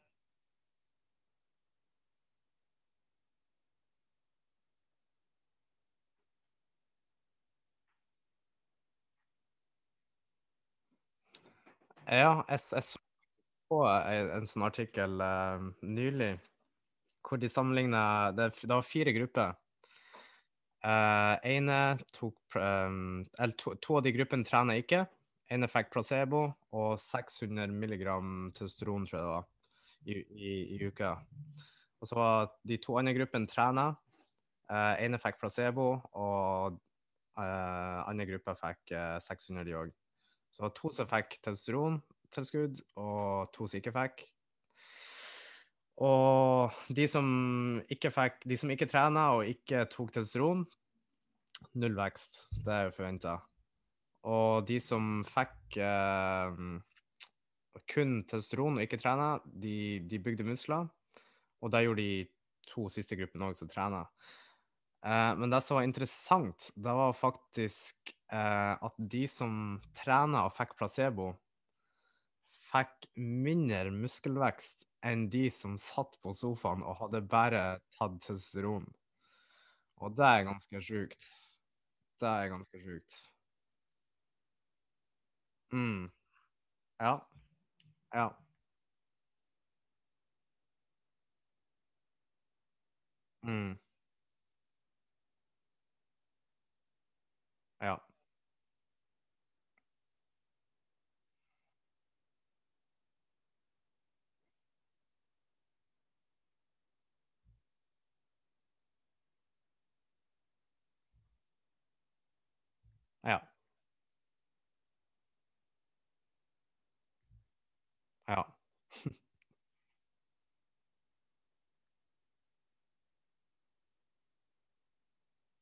Ja, jeg, jeg så en, en sånn artikkel uh, nylig hvor de sammenligna det, det, var fire grupper. Uh, ene tok um, Eller to, to, av de gruppene trener ikke. Ene fikk placebo og 600 milligram testosteron, tror jeg det var, i, i, i uka. Og så var de to andre gruppene trena. Uh, ene fikk placebo, og uh, andre gruppa fikk uh, 600, de òg. Så det var to som fikk testosterontilskudd, og to som ikke fikk. Og de som ikke fikk, de som ikke trena og ikke tok testosteron, null vekst. Det er jo forventa. Og de som fikk eh, kun testosteron og ikke trena, de, de bygde muskler. Og det gjorde de to siste gruppene òg, som trena. Eh, men det som var interessant, det var faktisk at de som trener og fikk placebo, fikk mindre muskelvekst enn de som satt på sofaen og hadde bare tatt testosteron. Og det er ganske sjukt. Det er ganske sjukt. Mm. Ja. Ja. Mm. Ja.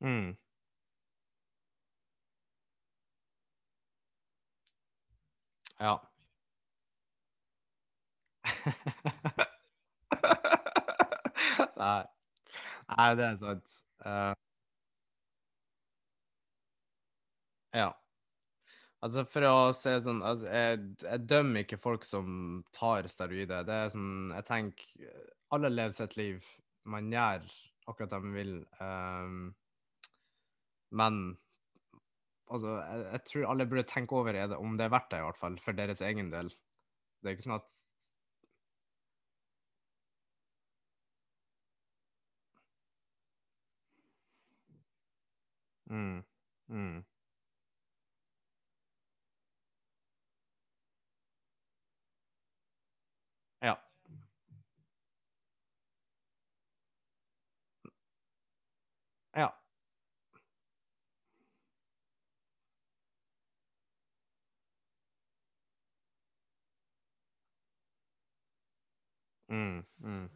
Mm. Ja. Nei. Nei, det er. Eh, ja. Altså, for å si sånn, altså, jeg, jeg dømmer ikke folk som tar steroider. Det er sånn, jeg tenker Alle lever sitt liv. Man gjør akkurat det man vil. Um, men altså, jeg, jeg tror alle burde tenke over er det, om det er verdt det, i hvert fall, for deres egen del. Det er ikke sånn at mm, mm, Mm, mm.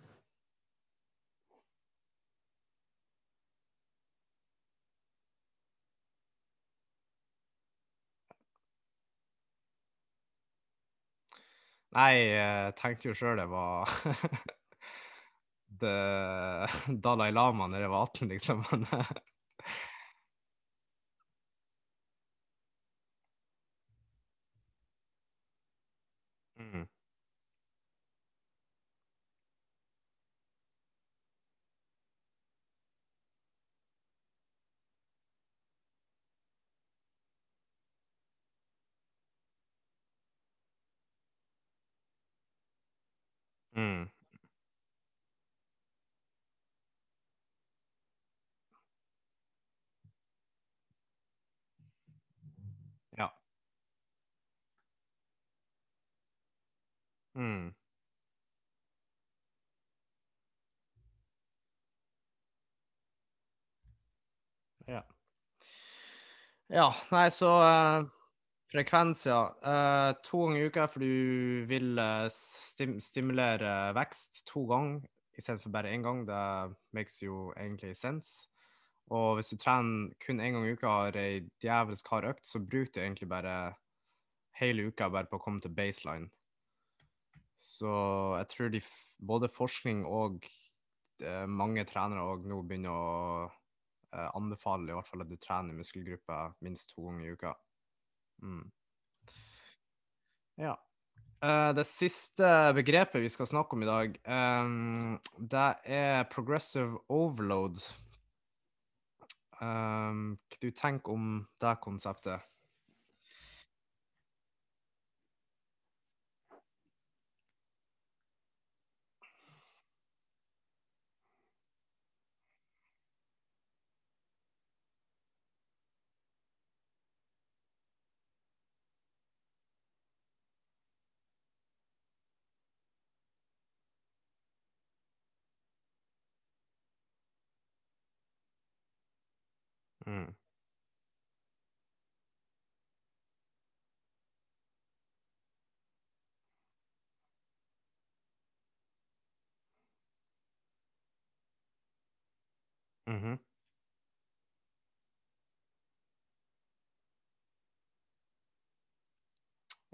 Nei, jeg tenkte jo sjøl det var det Dalai Lama når jeg var 18, liksom. Men mm, mm, ja. Mm, ja. Ja, nei, så eh, frekvens, ja. Uh, to ganger i uka for du vil eh, stim stimulere vekst to ganger istedenfor bare én gang. Det makes jo egentlig sense. Og hvis du trener kun én gang i uka og har ei djevelsk hard økt, så bruk du egentlig bare hele uka bare på å komme til baseline. Så jeg tror de, både forskning og eh, mange trenere òg nå begynner å eh, anbefale i hvert fall at du trener muskelgrupper minst to ganger i uka. Mm. Ja. Uh, det siste begrepet vi skal snakke om i dag, um, det er progressive overload. Um, hva du tenker om det konseptet? Mm. Mhm.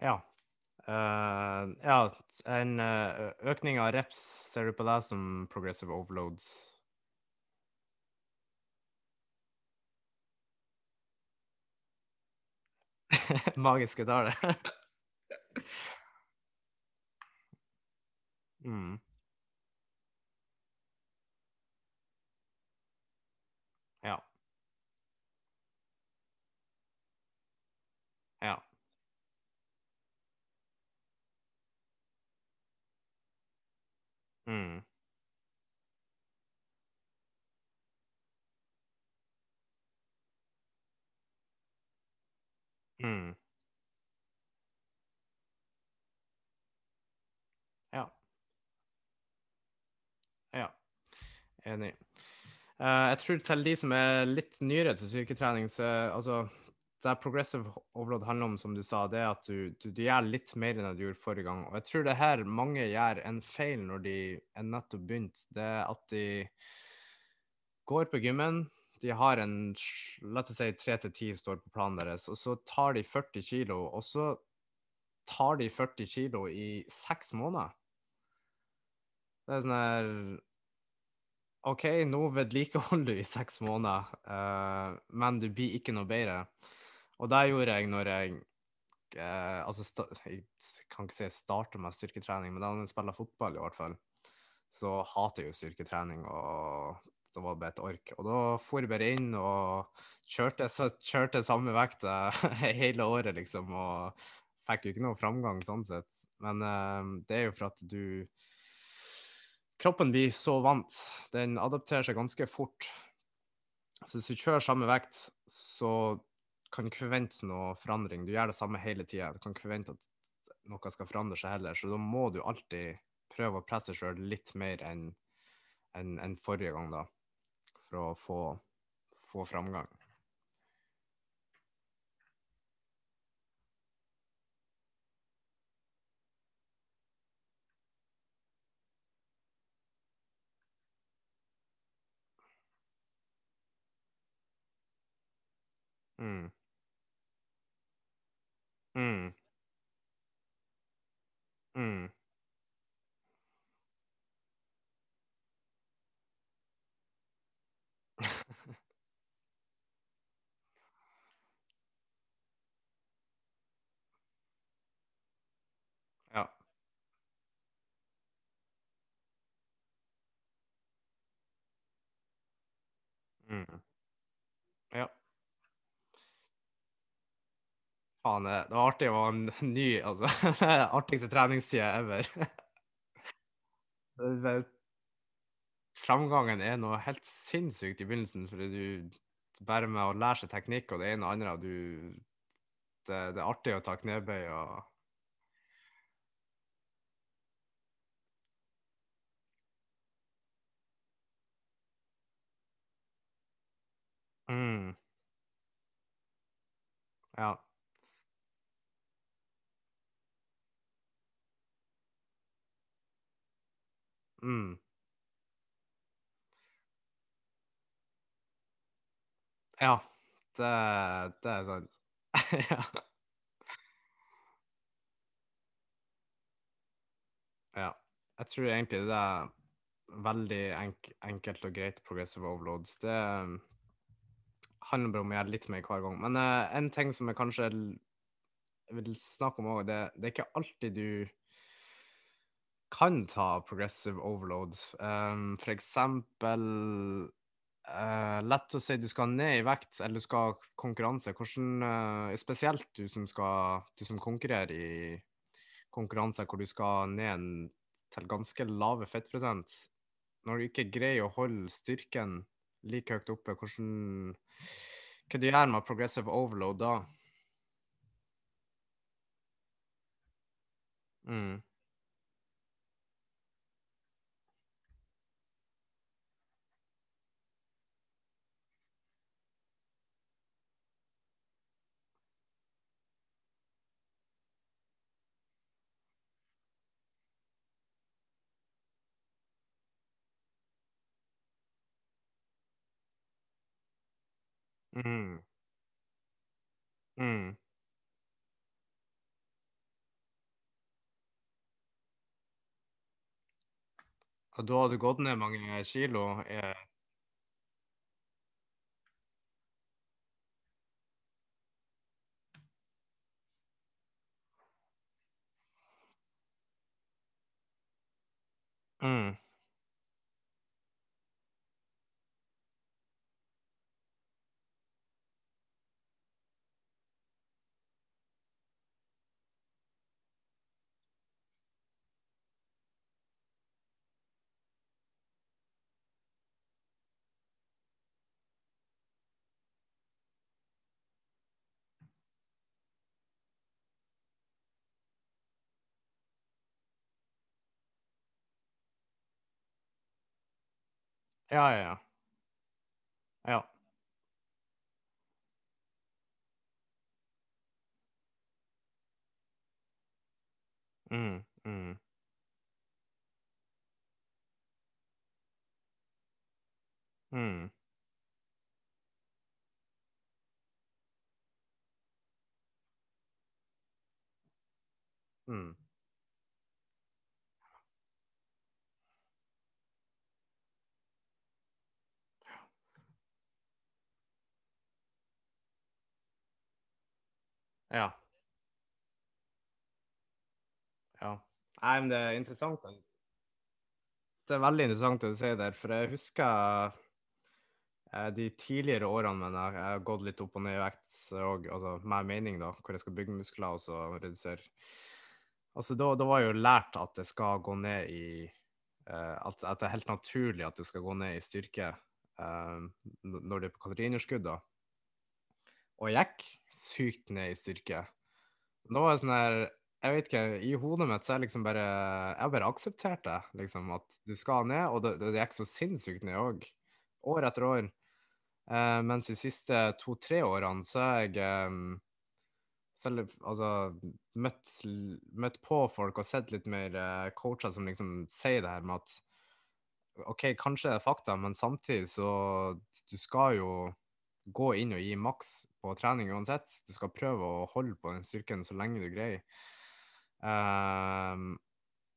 Ja. Eh, ja, en eh, økning av reps, ser du på det som progressive overload? Magiske tallet. mm. Ja. Ja. Mm. Mm. Ja. Ja. Enig. Uh, jeg tror til de som er litt nyere til styrketrening, så altså det progressive overload handler om, som du sa, det er at du, du, du gjør litt mer enn du gjorde forrige gang. Og jeg tror det her mange gjør en feil når de er nettopp begynt, det er at de går på gymmen. De har en La oss si tre til ti står på planen deres, og så tar de 40 kilo, og så tar de 40 kilo i seks måneder. Det er sånn her OK, nå vedlikeholder du i seks måneder, uh, men du blir ikke noe bedre. Og det gjorde jeg når jeg uh, Altså, jeg kan ikke si jeg starta med styrketrening, men da jeg spiller fotball, i hvert fall, så hater jeg jo styrketrening, og da var det bare et ork. Og da for jeg bare inn og kjørte, kjørte samme vekt hele året, liksom, og fikk jo ikke noe framgang sånn sett. Men uh, det er jo for at du kroppen blir så vant. Den adapterer seg ganske fort. Så hvis du kjører samme vekt, så kan du ikke forvente noe forandring. Du gjør det samme hele tida. Du kan ikke forvente at noe skal forandre seg heller. Så da må du alltid prøve å presse deg sjøl litt mer enn en, en forrige gang, da. For å få, få framgang. Mm. Mm. Mm. ja. Mm. Ja. Faen, det var artig å ha en ny, altså. Artigste treningstida ever. Framgangen er noe helt sinnssykt i begynnelsen, fordi du bare med å lære seg teknikk og det ene og andre du, det, det, er artig å ta knebøy og mm. Ja. Mm. Ja, det, det er sant. ja. ja. Jeg tror egentlig det er veldig enk enkelt og greit progressive overloads. Det handler bare om å gjøre litt mer hver gang. Men uh, en ting som jeg kanskje vil snakke om òg, det, det, er ikke alltid du kan ta progressive overload. Um, for eksempel uh, Lett å si du skal ned i vekt, eller du skal ha konkurranse. Hvordan, uh, spesielt du som, skal, du som konkurrerer i konkurranser hvor du skal ned til ganske lave fettprosent. Når du ikke greier å holde styrken like høyt oppe, hvordan Hva du gjør med progressive overload da? Mm. Mm. Mm. Og da har du gått ned mange kilo? Eh, Mm. Ja, ja, ja. Ja. Mm, mm, mm, mm. Ja. Ja. Nei, men det er interessant. Det er veldig interessant det du sier der, for jeg husker eh, de tidligere årene mine jeg har gått litt opp og ned i vekt og altså med mening, da, hvor jeg skal bygge muskler og så redusere. Altså, da, da var jeg jo lært at det skal gå ned i eh, at, at det er helt naturlig at det skal gå ned i styrke um, når det er på kaloriunderskudd, da. Og jeg gikk sykt ned i styrke. Da var det sånn her Jeg vet ikke, i hodet mitt så er liksom bare Jeg har bare akseptert det, liksom, at du skal ned, og det, det gikk så sinnssykt ned òg. År etter år. Eh, mens de siste to-tre årene så har jeg eh, selv, altså, møtt, møtt på folk og sett litt mer eh, coacher som liksom sier det her med at OK, kanskje det er fakta, men samtidig så Du skal jo gå inn og gi maks på trening uansett. Du skal prøve å holde på den styrken så lenge du greier. Um,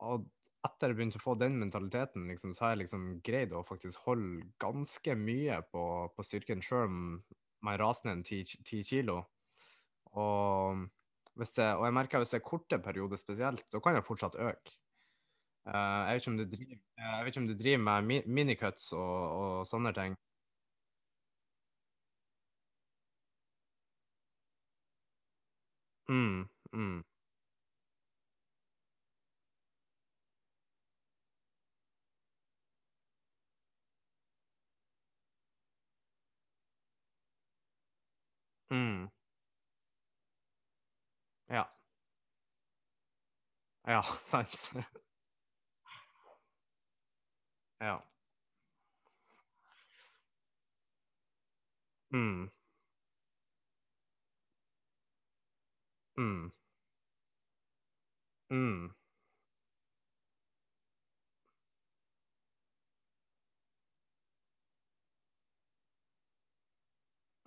og etter jeg begynte å få den mentaliteten, liksom, så har jeg liksom greid å faktisk holde ganske mye på, på styrken, sjøl om man raser ned ti, kilo. Og, det, og jeg merker hvis det er korte perioder spesielt, da kan jeg fortsatt øke. Uh, jeg vet driver, jeg vet ikke om du driver med mi, minicuts og, og sånne ting. Mm, mm, mm. Ja. Ja, sant. Ja. Mm, mm, mm,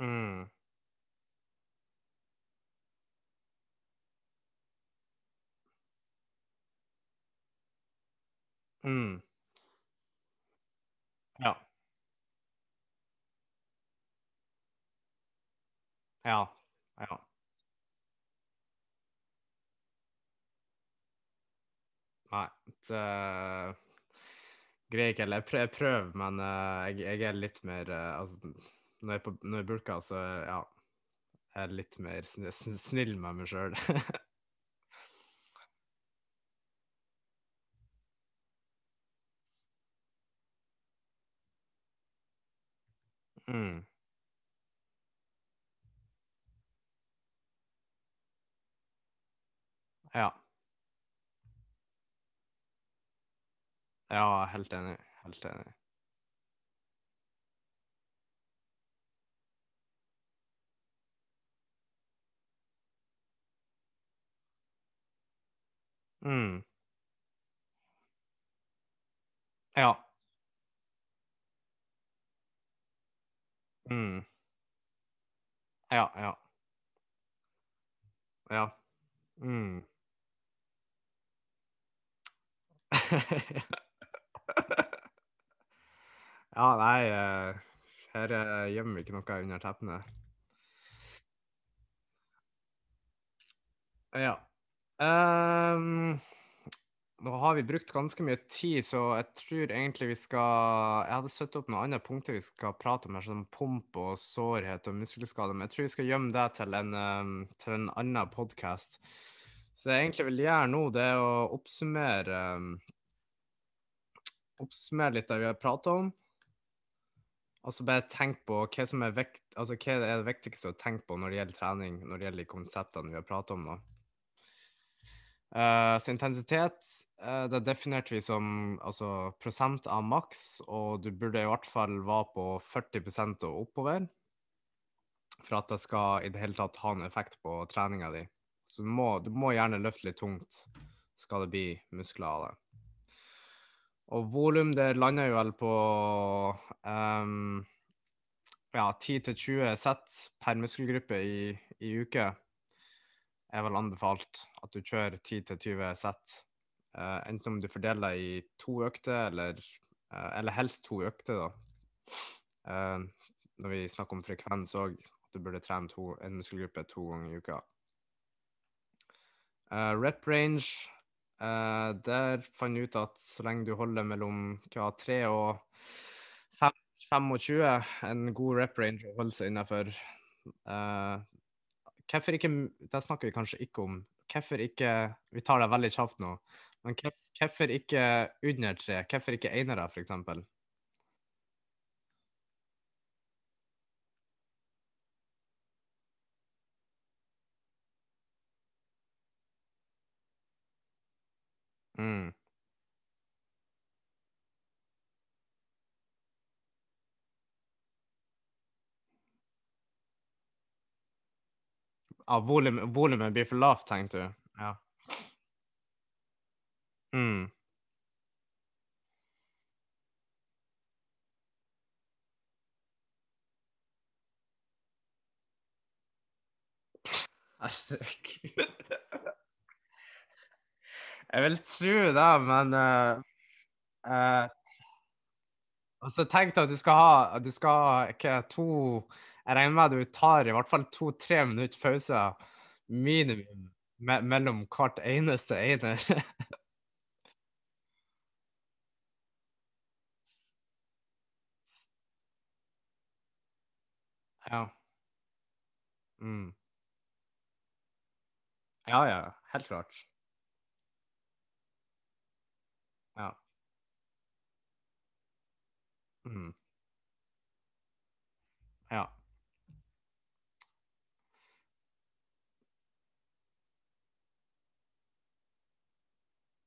mm. Mm. Ja. Ja. Det greier ikke heller. Jeg prøver, men uh, jeg, jeg er litt mer uh, Altså, når jeg, på, når jeg bulker, så ja, jeg er litt mer sn snill med meg sjøl. Mm. Ja. Ja, helt enig. Helt enig. Mm. Ja. Mm. Ja, ja. Ja. Mm. Ja, nei, eh, her eh, gjemmer vi ikke noe under teppene. Ja. Um, nå har vi brukt ganske mye tid, så jeg tror egentlig vi skal Jeg hadde satt opp noen andre punkter vi skal prate om, her, som pump og sårhet og muskelskader, men jeg tror vi skal gjemme det til en, um, til en annen podkast. Så det jeg egentlig vil gjøre nå, det er å oppsummere um, Oppsummere litt det vi har prata om. Og så bare tenk på hva som er vekt, altså hva er det viktigste å tenke på når det gjelder trening, når det gjelder de konseptene vi har prata om nå. Uh, så intensitet uh, det definerte vi som altså, prosent av maks, og du burde i hvert fall være på 40% og oppover for at det skal i det hele tatt ha en effekt på treninga di. Så du må, du må gjerne løfte litt tungt, skal det bli muskler av det. Og volum, det lander jo vel på um, ja, 10-20 sett per muskelgruppe i, i uke er vel anbefalt at du kjører 10-20 sett. Uh, enten om du fordeler i to økter, eller, uh, eller helst to økter, da. Uh, når vi snakker om frekvens òg, at du burde trene to, en muskelgruppe to ganger i uka. rep range, der fant jeg ut at så lenge du holder mellom hva, 3 og 5, 25, en god rep range å holde seg innenfor. Hvorfor ikke Det snakker vi kanskje ikke om. Hvorfor ikke Vi tar det veldig kjapt nå. Men hvorfor ikke under tre? Hvorfor ikke enere, f.eks.? Mm. Volum, volumet blir for lavt, tenkte du? Ja. Mm. Jeg vil tro det, men uh, uh, Altså, tenk deg at du skal ha, du skal ha ikke, to Jeg regner med at du tar i hvert fall to-tre minutter pause minimum me mellom hvert eneste ene. ja. Mm. Ja, ja. Helt klart. Ja. Mm. Ja.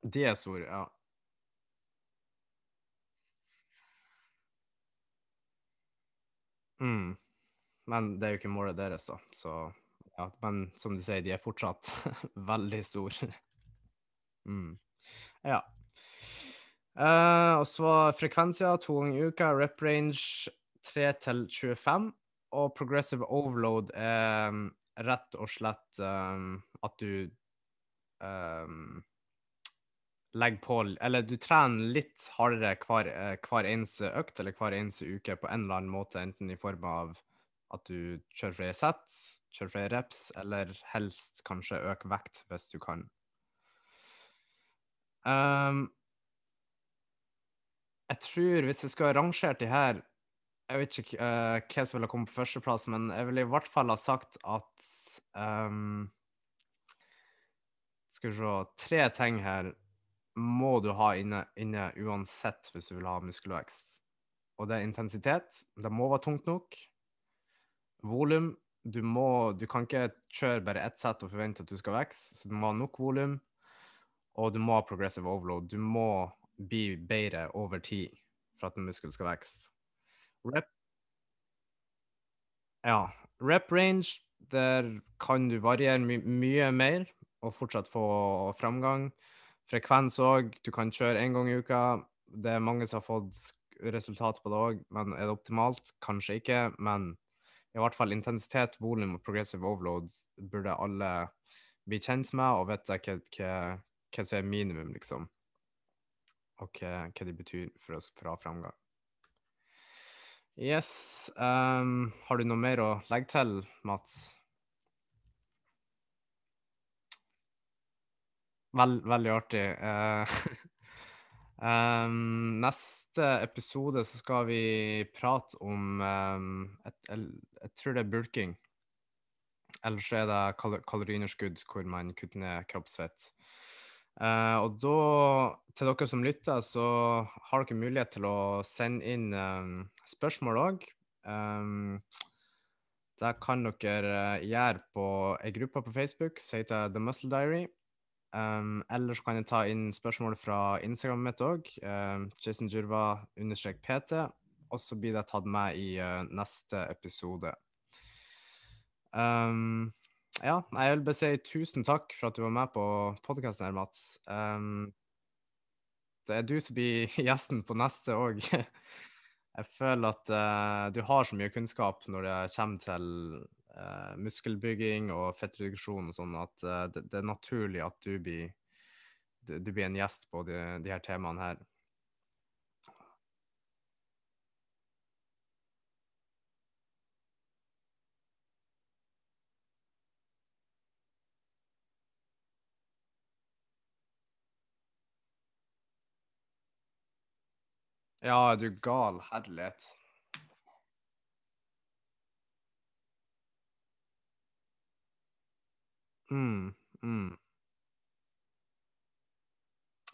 De er store, ja. Mm. Men det er jo ikke målet deres, da. Så ja. Men som du sier, de er fortsatt veldig store. mm. Ja. Uh, og så frekvenser to ganger i uka, rep range 3 til 25. Og progressive overload er um, rett og slett um, at du um, legger på Eller du trener litt hardere hver, hver, eneste økt eller hver eneste uke på en eller annen måte, enten i form av at du kjører flere sett, kjører flere reps, eller helst kanskje øker vekt hvis du kan. Um, jeg tror hvis jeg skulle rangert de her Jeg vet ikke uh, hva som ville kommet på førsteplass, men jeg ville i hvert fall ha sagt at um, Skal vi se Tre ting her må du ha inne, inne, uansett hvis du vil ha muskelvekst. Og det er intensitet. Det må være tungt nok. Volum. Du, du kan ikke kjøre bare ett sett og forvente at du skal vokse, så du må ha nok volum. Og du må ha progressive overload. Du må bli bedre over tid for at en muskel skal vokse. Rep Ja. Rep range, der kan du variere my mye mer og fortsatt få framgang. Frekvens òg. Du kan kjøre én gang i uka. Det er mange som har fått resultat på det òg, men er det optimalt? Kanskje ikke. Men i hvert fall intensitet, volum og progressive overload burde alle bli kjent med og hva, hva, hva som er minimum, liksom og hva, hva de betyr for oss fra framgang. Yes. Um, har du noe mer å legge til, Mats? Vel, veldig artig. Um, neste episode så skal vi prate om um, et, et, Jeg tror det er bulking. Eller så er det kal kaloriunderskudd, hvor man kutter ned kroppsfett. Uh, og da, til dere som lytter, så har dere mulighet til å sende inn um, spørsmål òg. Det kan dere gjøre på ei gruppe på Facebook som heter The Muscle Diary. Um, eller så kan jeg ta inn spørsmål fra Instagram mitt òg, um, Jason Jurva understrek PT. Og så blir det tatt med i uh, neste episode. Um, ja, jeg vil bare si tusen takk for at du var med på podkasten her, Mats. Det er du som blir gjesten på neste òg. Jeg føler at uh, du har så mye kunnskap når det kommer til uh, muskelbygging og fettreduksjon, sånn at uh, det, det, er naturlig at du blir, du, du blir en gjest på de, de her temaene her. Ja, er du gal herlighet. Mm, mm.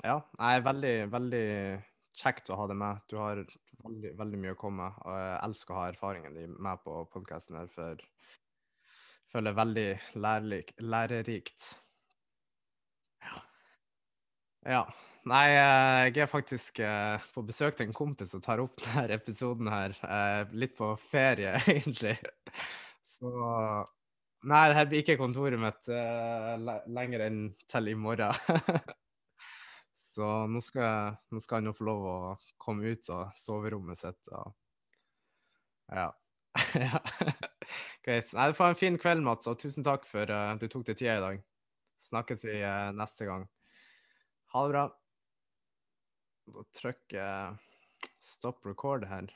Ja, nei, veldig, veldig kjekt å ha deg med. Du har veldig, veldig mye å komme med, og jeg elsker å ha erfaringen din med på podkasten her, for jeg føler det veldig lærerik, lærerikt. Ja. ja. Nei, eh, jeg er faktisk eh, på besøk til en kompis og tar opp denne episoden her. Eh, litt på ferie, egentlig. Så Nei, det her blir ikke kontoret mitt lenger enn til i morgen. Så nå skal, nå skal han jo få lov å komme ut av soverommet sitt og Ja. ja. Greit. Nei, får en fin kveld, Mats, og tusen takk for uh, du tok deg tida i dag. Snakkes vi uh, neste gang. Ha det bra. Da trykker jeg stop record her.